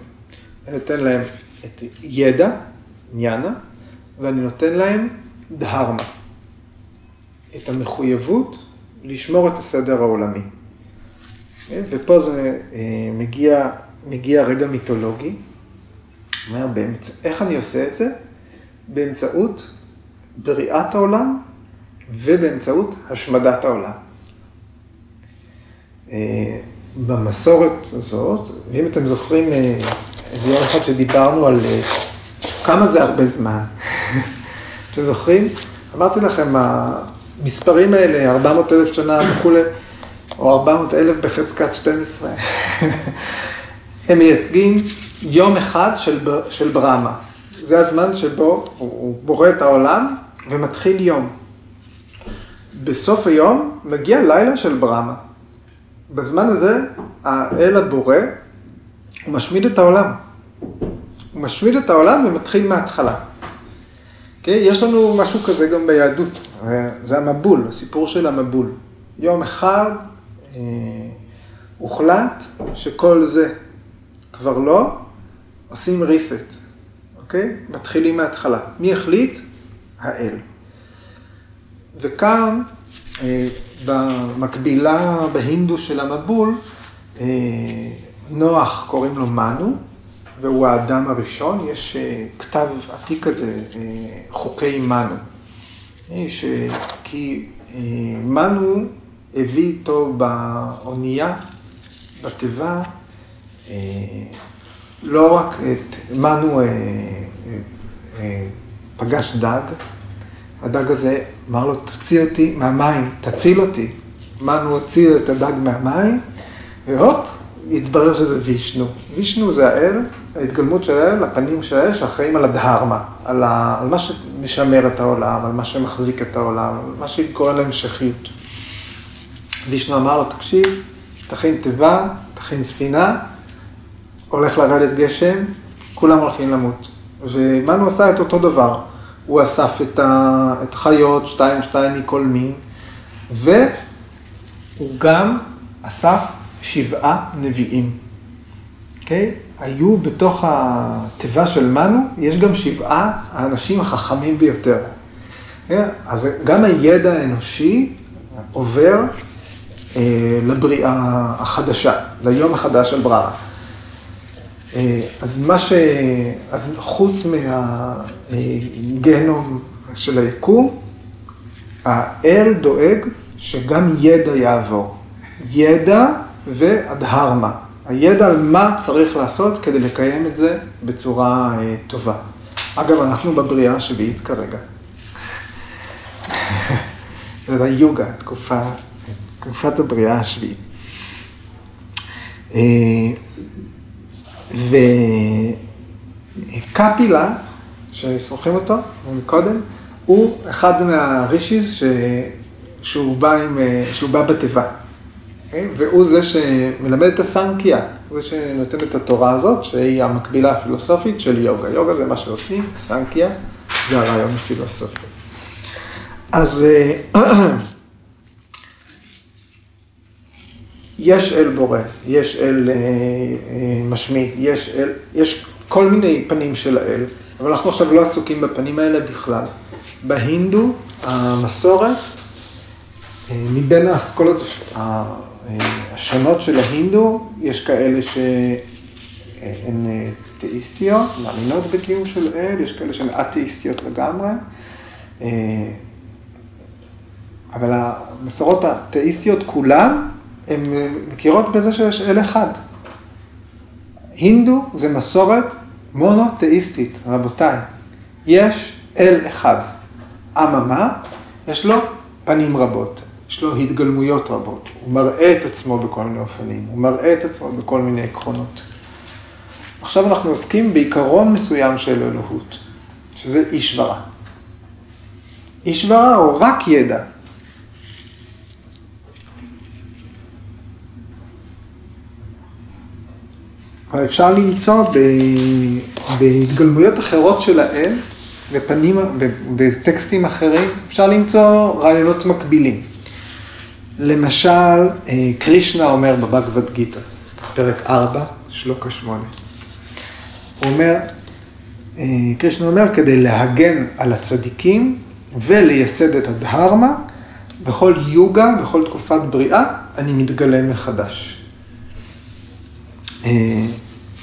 אני נותן להם את ידע, ניאנה, ואני נותן להם דהרמה, את המחויבות לשמור את הסדר העולמי. ופה זה אה, מגיע, מגיע רגע מיתולוגי. אומר, באמצע, איך אני עושה את זה? באמצעות בריאת העולם ובאמצעות השמדת העולם. אה, במסורת הזאת, ואם אתם זוכרים אה, איזה יום אחד שדיברנו על אה, כמה זה הרבה זמן, אתם זוכרים? אמרתי לכם, המספרים האלה, 400 אלף שנה וכולי, או 400 אלף בחזקת 12, הם מייצגים יום אחד של, של ברמה. זה הזמן שבו הוא, בורא את העולם ומתחיל יום. בסוף היום מגיע לילה של ברמה. בזמן הזה, האל הבורא, הוא משמיד את העולם. הוא משמיד את העולם ומתחיל מההתחלה. Okay? יש לנו משהו כזה גם ביהדות, זה המבול, הסיפור של המבול. יום אחד אה, הוחלט שכל זה כבר לא, עושים reset, אוקיי? מתחילים מההתחלה. מי החליט? האל. וכאן, אה, במקבילה בהינדו של המבול, אה, נוח קוראים לו מנו, והוא האדם הראשון, יש אה, כתב עתיק כזה, אה, חוקי מנו. אה, ש... כי אה, מנו הביא איתו באונייה, בתיבה, לא רק את מנו אה, אה, אה, פגש דג, הדג הזה אמר לו, תוציא אותי מהמים, תציל אותי. מנו הוציא את הדג מהמים, והופ, התברר שזה וישנו. וישנו זה האל, ההתגלמות של האל, הפנים של האל שאחראים על הדהרמה, על, ה... על מה שמשמר את העולם, על מה שמחזיק את העולם, על מה שגורם להמשכיות. וישנו אמר לו, תקשיב, תכין תיבה, תכין ספינה, הולך לרדת גשם, כולם הולכים למות. ומנו עשה את אותו דבר. הוא אסף את, ה... את החיות, שתיים שתיים מכל מין, והוא גם אסף שבעה נביאים. אוקיי? היו בתוך התיבה של מנו, יש גם שבעה האנשים החכמים ביותר. כן? אז גם הידע האנושי עובר אה, לבריאה החדשה, ליום החדש של בררה. אה, אז מה ש... אז חוץ מהגנום של היקום, האל דואג שגם ידע יעבור. ידע והדהרמה. הידע על מה צריך לעשות כדי לקיים את זה בצורה אה, טובה. אגב, אנחנו בבריאה השביעית כרגע. זה היוגה, תקופה, תקופת הבריאה השביעית. אה, וקפילה, ששוחים אותו מקודם, הוא אחד מהרישיז ש... שהוא, בא עם... שהוא בא בתיבה. אוקיי? והוא זה שמלמד את הסנקיה, הוא זה שנותן את התורה הזאת, שהיא המקבילה הפילוסופית של יוגה. יוגה זה מה שעושים, סנקיה זה הרעיון הפילוסופי. אז אה, יש אל בורא, יש אל אה, אה, משמיד, יש אל, יש כל מיני פנים של האל, אבל אנחנו עכשיו לא עסוקים בפנים האלה בכלל. בהינדו, המסורת, מבין האסכולות השונות של ההינדו, יש כאלה שהן תאיסטיות, מאמינות בקיום של אל, יש כאלה שהן אתאיסטיות לגמרי. אבל המסורות התאיסטיות כולן, הן מכירות בזה שיש אל אחד. הינדו זה מסורת מונותאיסטית, רבותיי. יש אל אחד. אממה, יש לו פנים רבות, יש לו התגלמויות רבות. הוא מראה את עצמו בכל מיני אופנים, הוא מראה את עצמו בכל מיני עקרונות. עכשיו אנחנו עוסקים בעיקרון מסוים של אלוהות, שזה אישברה. אישברה הוא רק ידע. אפשר למצוא בהתגלמויות אחרות של האל, בפנים, בטקסטים אחרים, אפשר למצוא רעיונות מקבילים. למשל, אה, קרישנה אומר בבגבד גיטה, פרק 4, שלוקה 8. הוא אומר, אה, קרישנה אומר, כדי להגן על הצדיקים ולייסד את הדהרמה, בכל יוגה, בכל תקופת בריאה, אני מתגלה מחדש.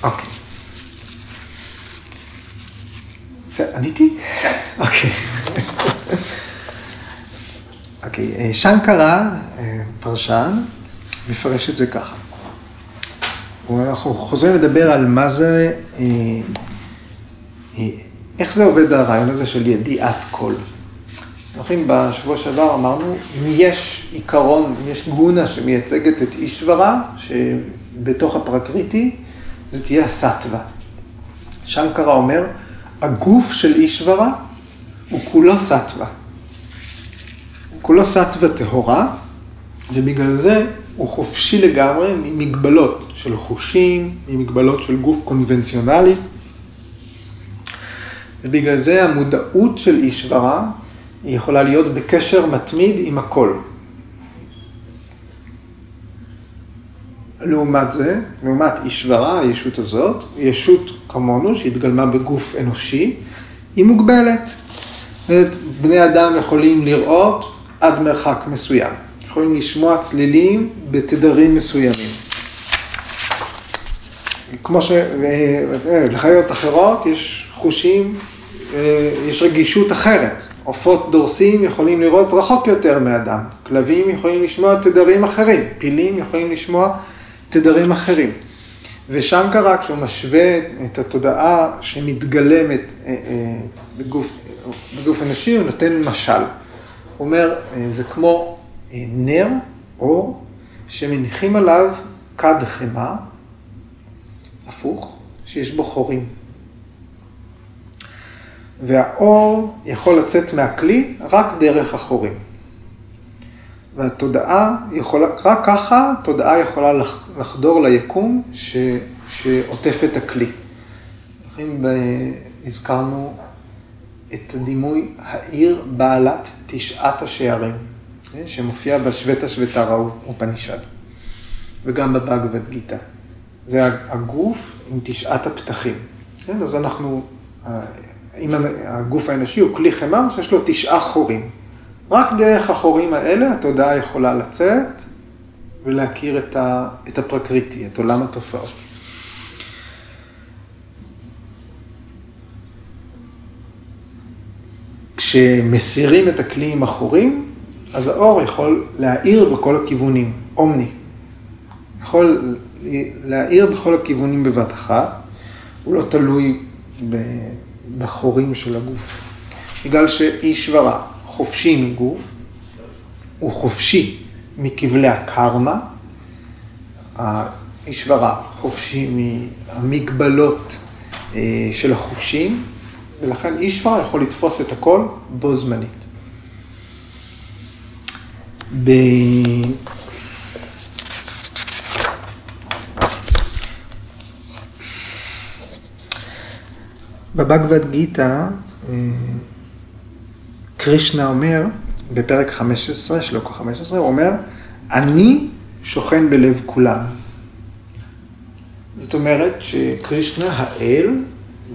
אוקיי. בסדר, עניתי? כן. אוקיי. אוקיי, אה, שנקרה, אה, פרשן, מפרש את זה ככה. אנחנו חוזרים לדבר על מה זה, אה, איך זה עובד הרעיון הזה של ידיעת כל. זוכרים, בשבוע שעבר אמרנו, אם יש עיקרון, אם יש גונה שמייצגת את אישברה, שבתוך הפרקריטי, זה תהיה הסטווה. שנקרה אומר, הגוף של אישברה הוא כולו סטווה. הוא כולו סטווה טהורה, ובגלל זה הוא חופשי לגמרי ממגבלות של חושים, ממגבלות של גוף קונבנציונלי. ובגלל זה המודעות של אישברה היא יכולה להיות בקשר מתמיד עם הכל. לעומת זה, לעומת אישברה, הישות הזאת, ישות כמונו שהתגלמה בגוף אנושי, היא מוגבלת. בני אדם יכולים לראות עד מרחק מסוים, יכולים לשמוע צלילים בתדרים מסוימים. כמו שלחיות אחרות יש חושים, יש רגישות אחרת. עופות דורסים יכולים לראות רחוק יותר מאדם, כלבים יכולים לשמוע תדרים אחרים, פילים יכולים לשמוע תדרים אחרים. ושנקרה, כשהוא משווה את התודעה שמתגלמת אה, אה, בגוף, בגוף אנושי, הוא נותן משל. הוא אומר, אה, זה כמו נר, אור, שמניחים עליו כד חמאה, הפוך, שיש בו חורים. והאור יכול לצאת מהכלי רק דרך החורים. והתודעה יכולה, רק ככה תודעה יכולה לחדור ליקום ש, שעוטף את הכלי. לכן הזכרנו את הדימוי העיר בעלת תשעת השערים, שמופיע בשבטה שבטרה ופנישד, וגם בבאגבד גיתא. זה הגוף עם תשעת הפתחים. כן? אז אנחנו, אם הגוף האנושי הוא כלי חמר שיש לו תשעה חורים. רק דרך החורים האלה התודעה יכולה לצאת ולהכיר את, ה, את הפרקריטי, את עולם התופעות. כשמסירים את הכלי עם החורים, אז האור יכול להאיר בכל הכיוונים, אומני. יכול להאיר בכל הכיוונים בבת אחת, הוא לא תלוי בחורים של הגוף. בגלל שאישברה חופשי מגוף, הוא חופשי מכבלי הקרמה, האישברה חופשי מהמגבלות אה, של החושים, ולכן אישברה יכול לתפוס את הכל בו זמנית. ב... בבגבד גיתא, קרישנה אומר, בפרק 15, שלוקו 15, הוא אומר, אני שוכן בלב כולם. זאת אומרת שקרישנה, האל,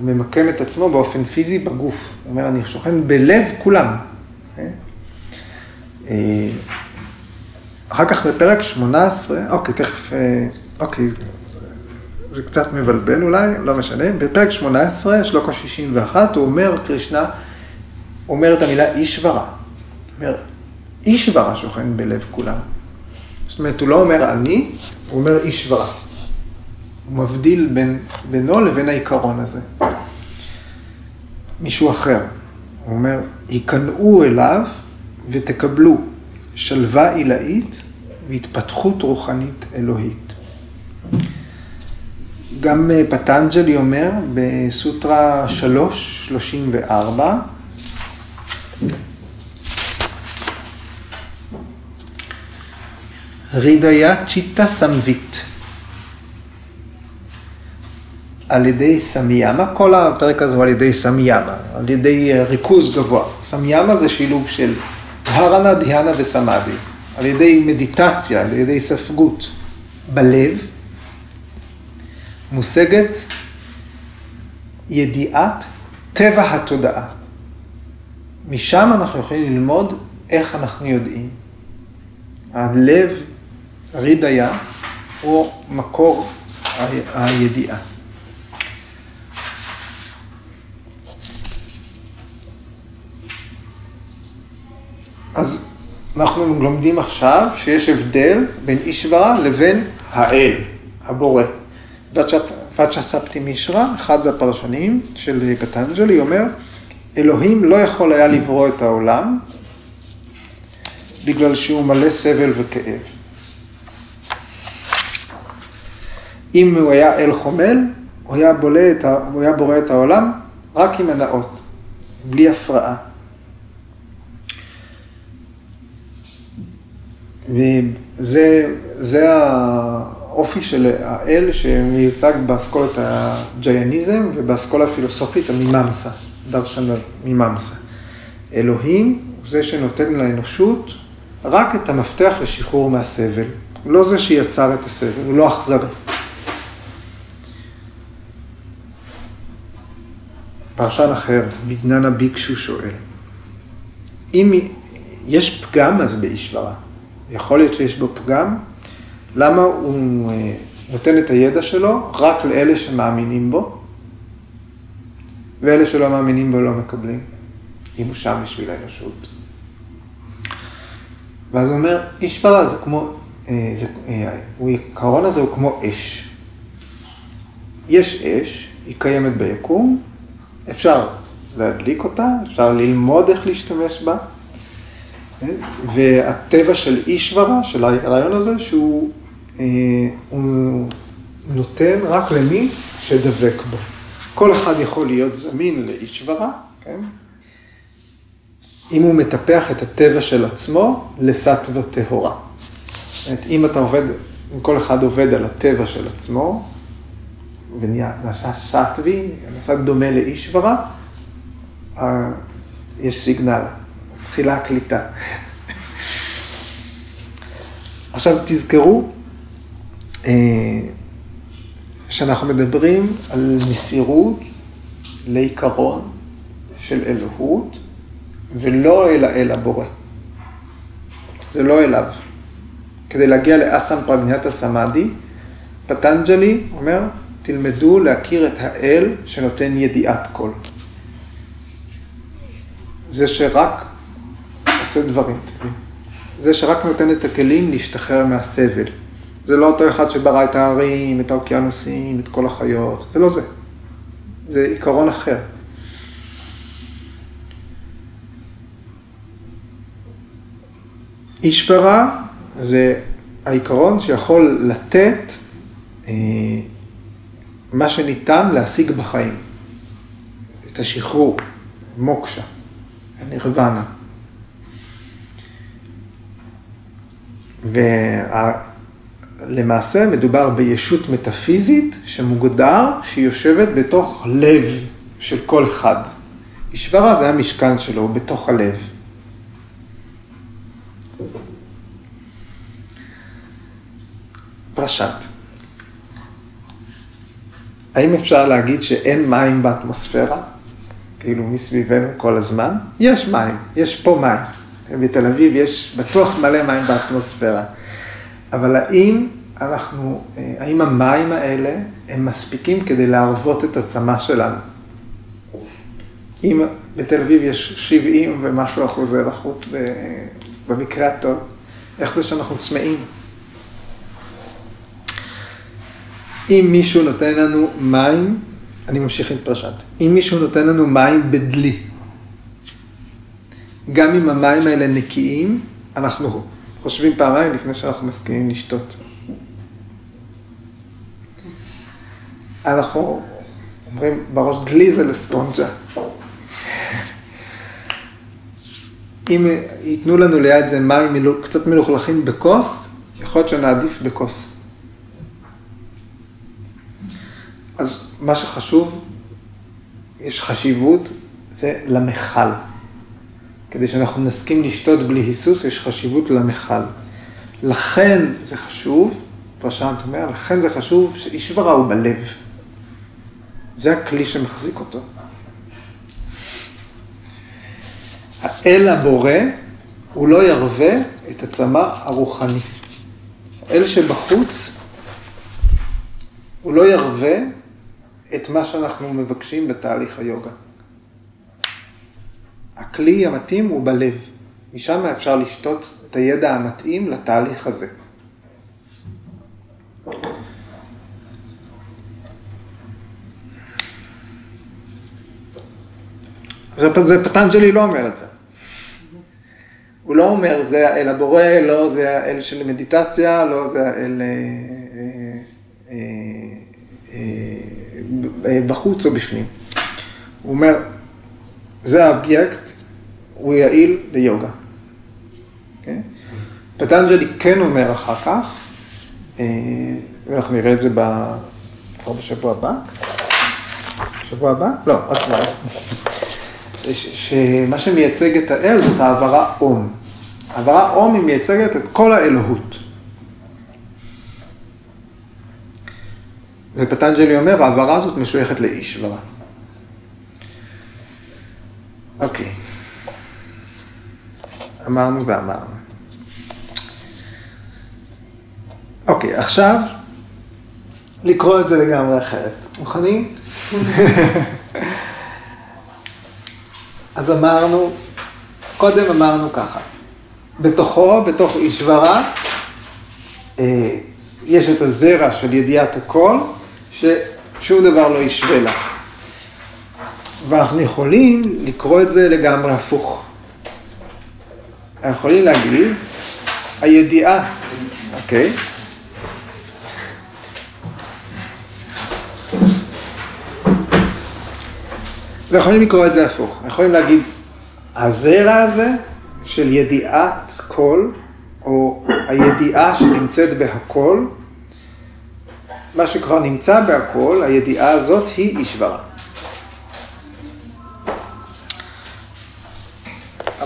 ממקם את עצמו באופן פיזי בגוף. הוא אומר, אני שוכן בלב כולם. אה? אה, אחר כך בפרק 18, אוקיי, תכף, אוקיי, זה קצת מבלבל אולי, לא משנה. בפרק 18, שלוקו 61, הוא אומר, קרישנה, אומר את המילה אישברה. אומר, אישברה שוכן בלב כולם. זאת אומרת, הוא לא אומר אני, הוא אומר אישברה. הוא מבדיל בין, בינו לבין העיקרון הזה. מישהו אחר. הוא אומר, היכנעו אליו ותקבלו שלווה עילאית והתפתחות רוחנית אלוהית. גם אה, פטנג'לי אומר בסוטרה 3, 34, רידיה צ'יטה סמבית. על ידי סמיאמה, כל הפרק הזה הוא על ידי סמיאמה, על ידי ריכוז גבוה. סמיאמה זה שילוב של הרנה, דיאנה וסמאדי, על ידי מדיטציה, על ידי ספגות בלב, מושגת ידיעת טבע התודעה. משם אנחנו יכולים ללמוד איך אנחנו יודעים. הלב, רידיה, הוא מקור הידיעה. אז אנחנו לומדים עכשיו שיש הבדל בין אישברה לבין האל, הבורא. פאצ'ה ספטי מישרא, אחד הפרשנים של פטנג'לי, אומר, אלוהים לא יכול היה לברוא את העולם בגלל שהוא מלא סבל וכאב. אם הוא היה אל חומל, הוא היה, את, הוא היה בורא את העולם רק עם הנאות, בלי הפרעה. וזה האופי של האל שמיוצג באסכולת הג'ייניזם ובאסכולה הפילוסופית המיממסה, דרשן המיממסה. אלוהים הוא זה שנותן לאנושות רק את המפתח לשחרור מהסבל. הוא לא זה שיצר את הסבל, הוא לא אכזרי. פרשן אחר, בגננה ביקשו שואל, אם יש פגם אז באישברה, יכול להיות שיש בו פגם, למה הוא אה, נותן את הידע שלו רק לאלה שמאמינים בו, ואלה שלא מאמינים בו לא מקבלים, אם הוא שם בשביל האנושות. ואז הוא אומר, איש פרה זה כמו, אה, זה, אה, העיקרון הזה הוא כמו אש. יש אש, היא קיימת ביקום, אפשר להדליק אותה, אפשר ללמוד איך להשתמש בה, והטבע של אישברה, של הרעיון הזה, שהוא אה, הוא נותן רק למי שדבק בו. כל אחד יכול להיות זמין לאישברה, כן? אם הוא מטפח את הטבע של עצמו לסטווה טהורה. זאת אומרת, אם אתה עובד, אם כל אחד עובד על הטבע של עצמו, ונעשה סטווי, נעשה דומה לאישברה, יש סיגנל, מתחילה הקליטה. עכשיו תזכרו, אה, כשאנחנו מדברים על מסירות לעיקרון של אלוהות, ולא אל האל הבורא. זה לא אליו. כדי להגיע לאסם פרגניאטה סמאדי, פטנג'לי אומר, תלמדו להכיר את האל שנותן ידיעת כל. זה שרק עושה דברים טובים. זה שרק נותן את הכלים להשתחרר מהסבל. זה לא אותו אחד שברא את ההרים, את האוקיינוסים, את כל החיות, זה לא זה. זה עיקרון אחר. אישברה זה העיקרון שיכול לתת אה, מה שניתן להשיג בחיים. את השחרור, מוקשה, הנירוונה. ולמעשה מדובר בישות מטאפיזית שמוגדר שהיא יושבת בתוך לב של כל אחד. אישברה זה המשכן שלו, בתוך הלב. פרשת. האם אפשר להגיד שאין מים באטמוספירה? כאילו מסביבנו כל הזמן? יש מים, יש פה מים. בתל אביב יש בטוח מלא מים באטמוספירה. אבל האם אנחנו, האם המים האלה הם מספיקים כדי להרוות את הצמא שלנו? אם בתל אביב יש 70 ומשהו אחוזי לחות במקרה הטוב, איך זה שאנחנו צמאים? אם מישהו נותן לנו מים, אני ממשיך עם פרשת, אם מישהו נותן לנו מים בדלי, גם אם המים האלה נקיים, אנחנו חושבים פעמיים לפני שאנחנו מסכימים לשתות. אנחנו אומרים בראש דלי זה לספונג'ה. אם ייתנו לנו ליד זה מים קצת מלוכלכים בכוס, יכול להיות שנעדיף בכוס. אז מה שחשוב, יש חשיבות, זה למכל. כדי שאנחנו נסכים לשתות בלי היסוס, יש חשיבות למכל. לכן זה חשוב, פרשנט אומר, לכן זה חשוב שאישברה הוא בלב. זה הכלי שמחזיק אותו. האל הבורא, הוא לא ירווה את הצמא הרוחני. האל שבחוץ, הוא לא ירווה את מה שאנחנו מבקשים בתהליך היוגה. הכלי המתאים הוא בלב. משם אפשר לשתות את הידע המתאים לתהליך הזה. זה פטנג'לי לא אומר את זה. הוא לא אומר זה האל הבורא, לא זה האל של מדיטציה, לא זה האל אה, אה, אה, בחוץ או בפנים. הוא אומר, זה האובייקט, הוא יעיל ליוגה. Okay? כן? פטנג'לי כן אומר אחר כך, ואנחנו נראה את זה כבר בשבוע הבא. בשבוע הבא? לא, רק כבר. שמה שמייצג את האל זאת העברה אום. העברה אום היא מייצגת את כל האלוהות. ופטנג'לי אומר, העברה הזאת משויכת לאישברה. אוקיי. אמרנו ואמרנו. אוקיי, עכשיו לקרוא את זה לגמרי אחרת. מוכנים? אז אמרנו, קודם אמרנו ככה, בתוכו, בתוך אישברה, אה, יש את הזרע של ידיעת הכל, ששום דבר לא ישווה לה. ואנחנו יכולים לקרוא את זה לגמרי הפוך. אנחנו יכולים להגיד, הידיעה, אוקיי? ויכולים לקרוא את זה הפוך. יכולים להגיד, הזרע הזה של ידיעת כל, או הידיעה שנמצאת בהכל, מה שכבר נמצא בהכל, הידיעה הזאת היא אישברה.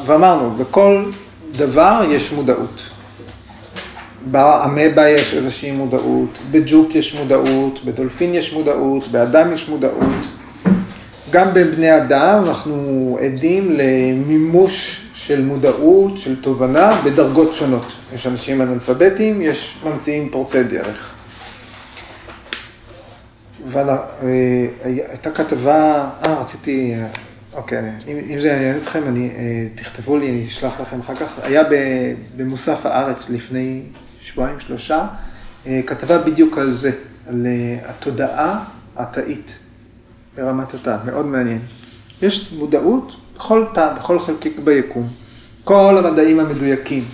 ואמרנו, בכל דבר יש מודעות. באמבה יש איזושהי מודעות, בג'וק יש מודעות, בדולפין יש מודעות, באדם יש מודעות. גם בין בני אדם אנחנו עדים למימוש של מודעות, של תובנה, בדרגות שונות. יש אנשים אנאלפביתים, יש ממציאים פורצי דרך. והייתה כתבה, אה, רציתי, אוקיי, אם, אם זה יעניין אתכם, אני, תכתבו לי, אני אשלח לכם אחר כך. היה במוסף הארץ לפני שבועיים, שלושה, כתבה בדיוק על זה, על התודעה התאית ברמת התא, מאוד מעניין. יש מודעות בכל תא, בכל חלקיק ביקום. כל המדעים המדויקים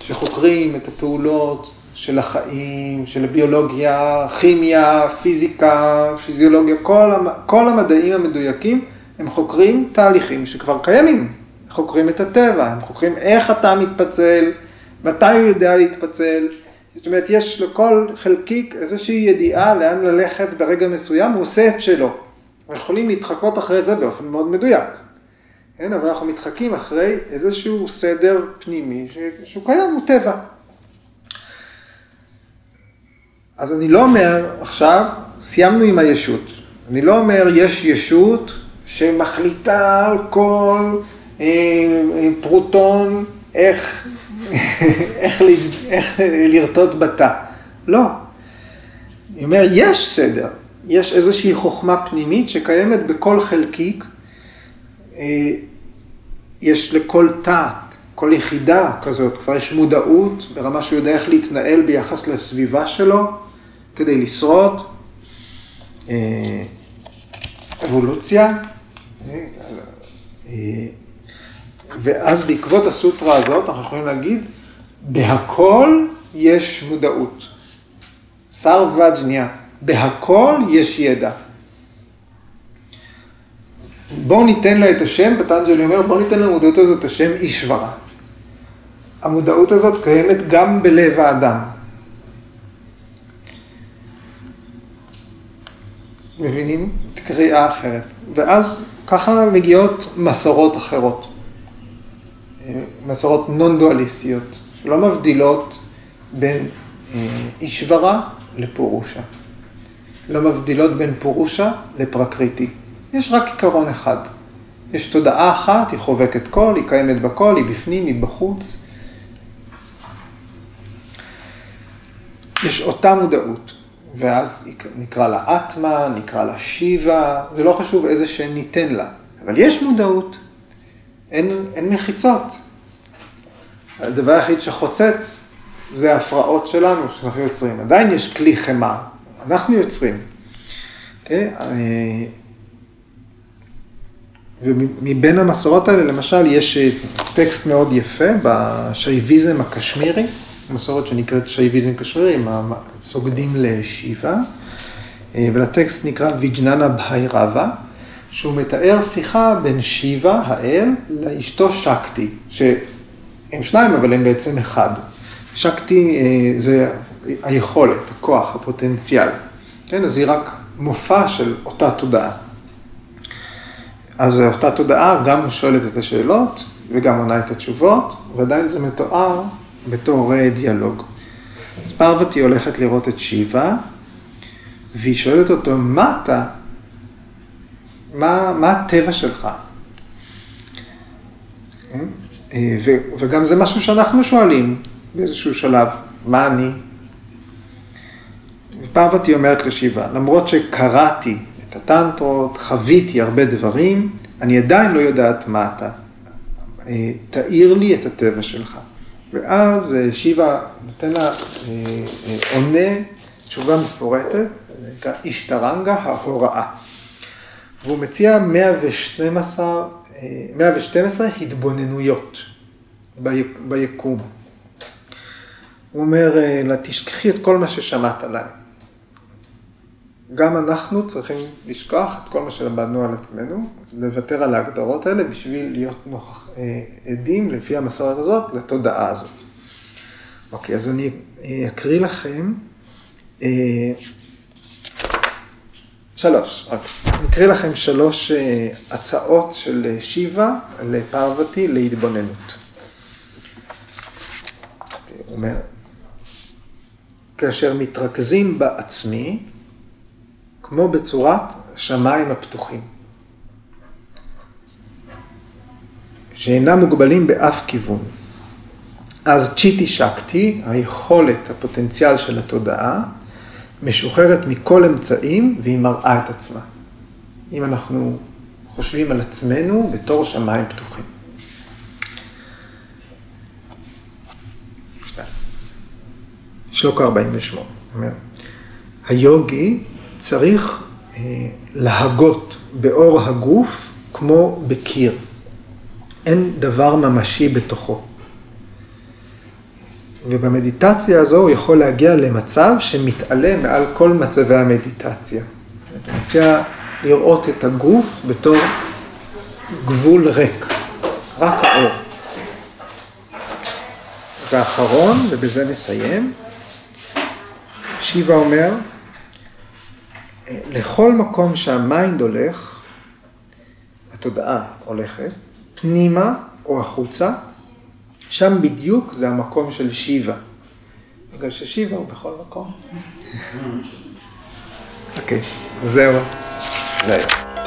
שחוקרים את הפעולות של החיים, של הביולוגיה, כימיה, פיזיקה, פיזיולוגיה, כל, כל המדעים המדויקים הם חוקרים תהליכים שכבר קיימים. חוקרים את הטבע, הם חוקרים איך התא מתפצל, מתי הוא יודע להתפצל. זאת אומרת, יש לכל חלקיק איזושהי ידיעה לאן ללכת ברגע מסוים, הוא עושה את שלו. אנחנו יכולים להתחקות אחרי זה באופן מאוד מדויק. כן, אבל אנחנו מתחקים אחרי איזשהו סדר פנימי שהוא קיים, הוא טבע. אז אני לא אומר עכשיו, סיימנו עם הישות. אני לא אומר יש ישות שמחליטה על כל אה, אה, פרוטון איך, איך, איך לרטוט בתא. לא. אני אומר, יש סדר, יש איזושהי חוכמה פנימית שקיימת בכל חלקיק. אה, יש לכל תא, כל יחידה כזאת, כבר יש מודעות ברמה שהוא יודע איך להתנהל ביחס לסביבה שלו כדי לשרוד. אה, אבולוציה. אה, ואז בעקבות הסוטרה הזאת אנחנו יכולים להגיד, בהכל יש מודעות. סרוווג'ניה, בהכל יש ידע. בואו ניתן לה את השם, פטנג'לי אומר, בואו ניתן למודעות הזאת את השם אישברה. המודעות הזאת קיימת גם בלב האדם. מבינים? קריאה אחרת. ואז ככה מגיעות מסורות אחרות. מסורות נון-דואליסטיות, שלא מבדילות בין אה, אישברה לפורושה. לא מבדילות בין פורושה לפרקריטי. יש רק עיקרון אחד. יש תודעה אחת, היא חובקת קול, היא קיימת בקול, היא בפנים, היא בחוץ. יש אותה מודעות, ואז נקרא לה אטמה, נקרא לה שיבה, זה לא חשוב איזה שם ניתן לה, אבל יש מודעות, אין, אין מחיצות. הדבר היחיד שחוצץ זה ההפרעות שלנו, שאנחנו יוצרים. עדיין יש כלי חמאה, אנחנו יוצרים. Okay? אוקיי? ומבין המסורות האלה, למשל, יש אה, טקסט מאוד יפה בשייביזם הקשמירי, מסורת שנקראת שייביזם קשמירי, עם הסוגדים לשיבה, אה, ולטקסט נקרא ויג'ננה בהירבה, שהוא מתאר שיחה בין שיבה, האל, לאשתו שקטי, שהם שניים, אבל הם בעצם אחד. שקטי אה, זה היכולת, הכוח, הפוטנציאל. כן, אז היא רק מופע של אותה תודעה. אז אותה תודעה גם שואלת את השאלות וגם עונה את התשובות, ועדיין זה מתואר בתור דיאלוג. אז פרוותי הולכת לראות את שיבה, והיא שואלת אותו, מה אתה? מה, מה הטבע שלך? אה, וגם זה משהו שאנחנו שואלים באיזשהו שלב, מה אני? ופרוותי אומרת לשיבה, למרות שקראתי את הטנטרות, חוויתי הרבה דברים, אני עדיין לא יודעת מה אתה. אה, תאיר לי את הטבע שלך. ואז אה, שיבה נותן לה, אה, עונה תשובה מפורטת, זה נקרא אישטרנגה ההוראה. והוא מציע 112, 112 התבוננויות ביקום. הוא אומר לה, תשכחי את כל מה ששמעת עליי. גם אנחנו צריכים לשכוח את כל מה שלמדנו על עצמנו, לוותר על ההגדרות האלה בשביל להיות נוכח, אה, עדים לפי המסורת הזאת לתודעה הזאת. אוקיי, אז אני אה, אקריא לכם אה, שלוש, רק. אני אקריא לכם שלוש הצעות של שיבה לפרוותי להתבוננות. הוא אומר, כאשר מתרכזים בעצמי, כמו בצורת שמיים הפתוחים, שאינם מוגבלים באף כיוון. אז צ'יטי שקטי, היכולת, הפוטנציאל של התודעה, משוחררת מכל אמצעים והיא מראה את עצמה. אם אנחנו חושבים על עצמנו בתור שמיים פתוחים. שלוק 48, אומר, היוגי צריך אה, להגות באור הגוף כמו בקיר. אין דבר ממשי בתוכו. ובמדיטציה הזו הוא יכול להגיע למצב שמתעלה מעל כל מצבי המדיטציה. אני מציע לראות את הגוף בתור גבול ריק, רק האור. ואחרון, ובזה נסיים, שיבה אומר, לכל מקום שהמיינד הולך, התודעה הולכת, פנימה או החוצה, שם בדיוק זה המקום של שיבה. בגלל ששיבה הוא בכל מקום. אוקיי, זהו. זהו.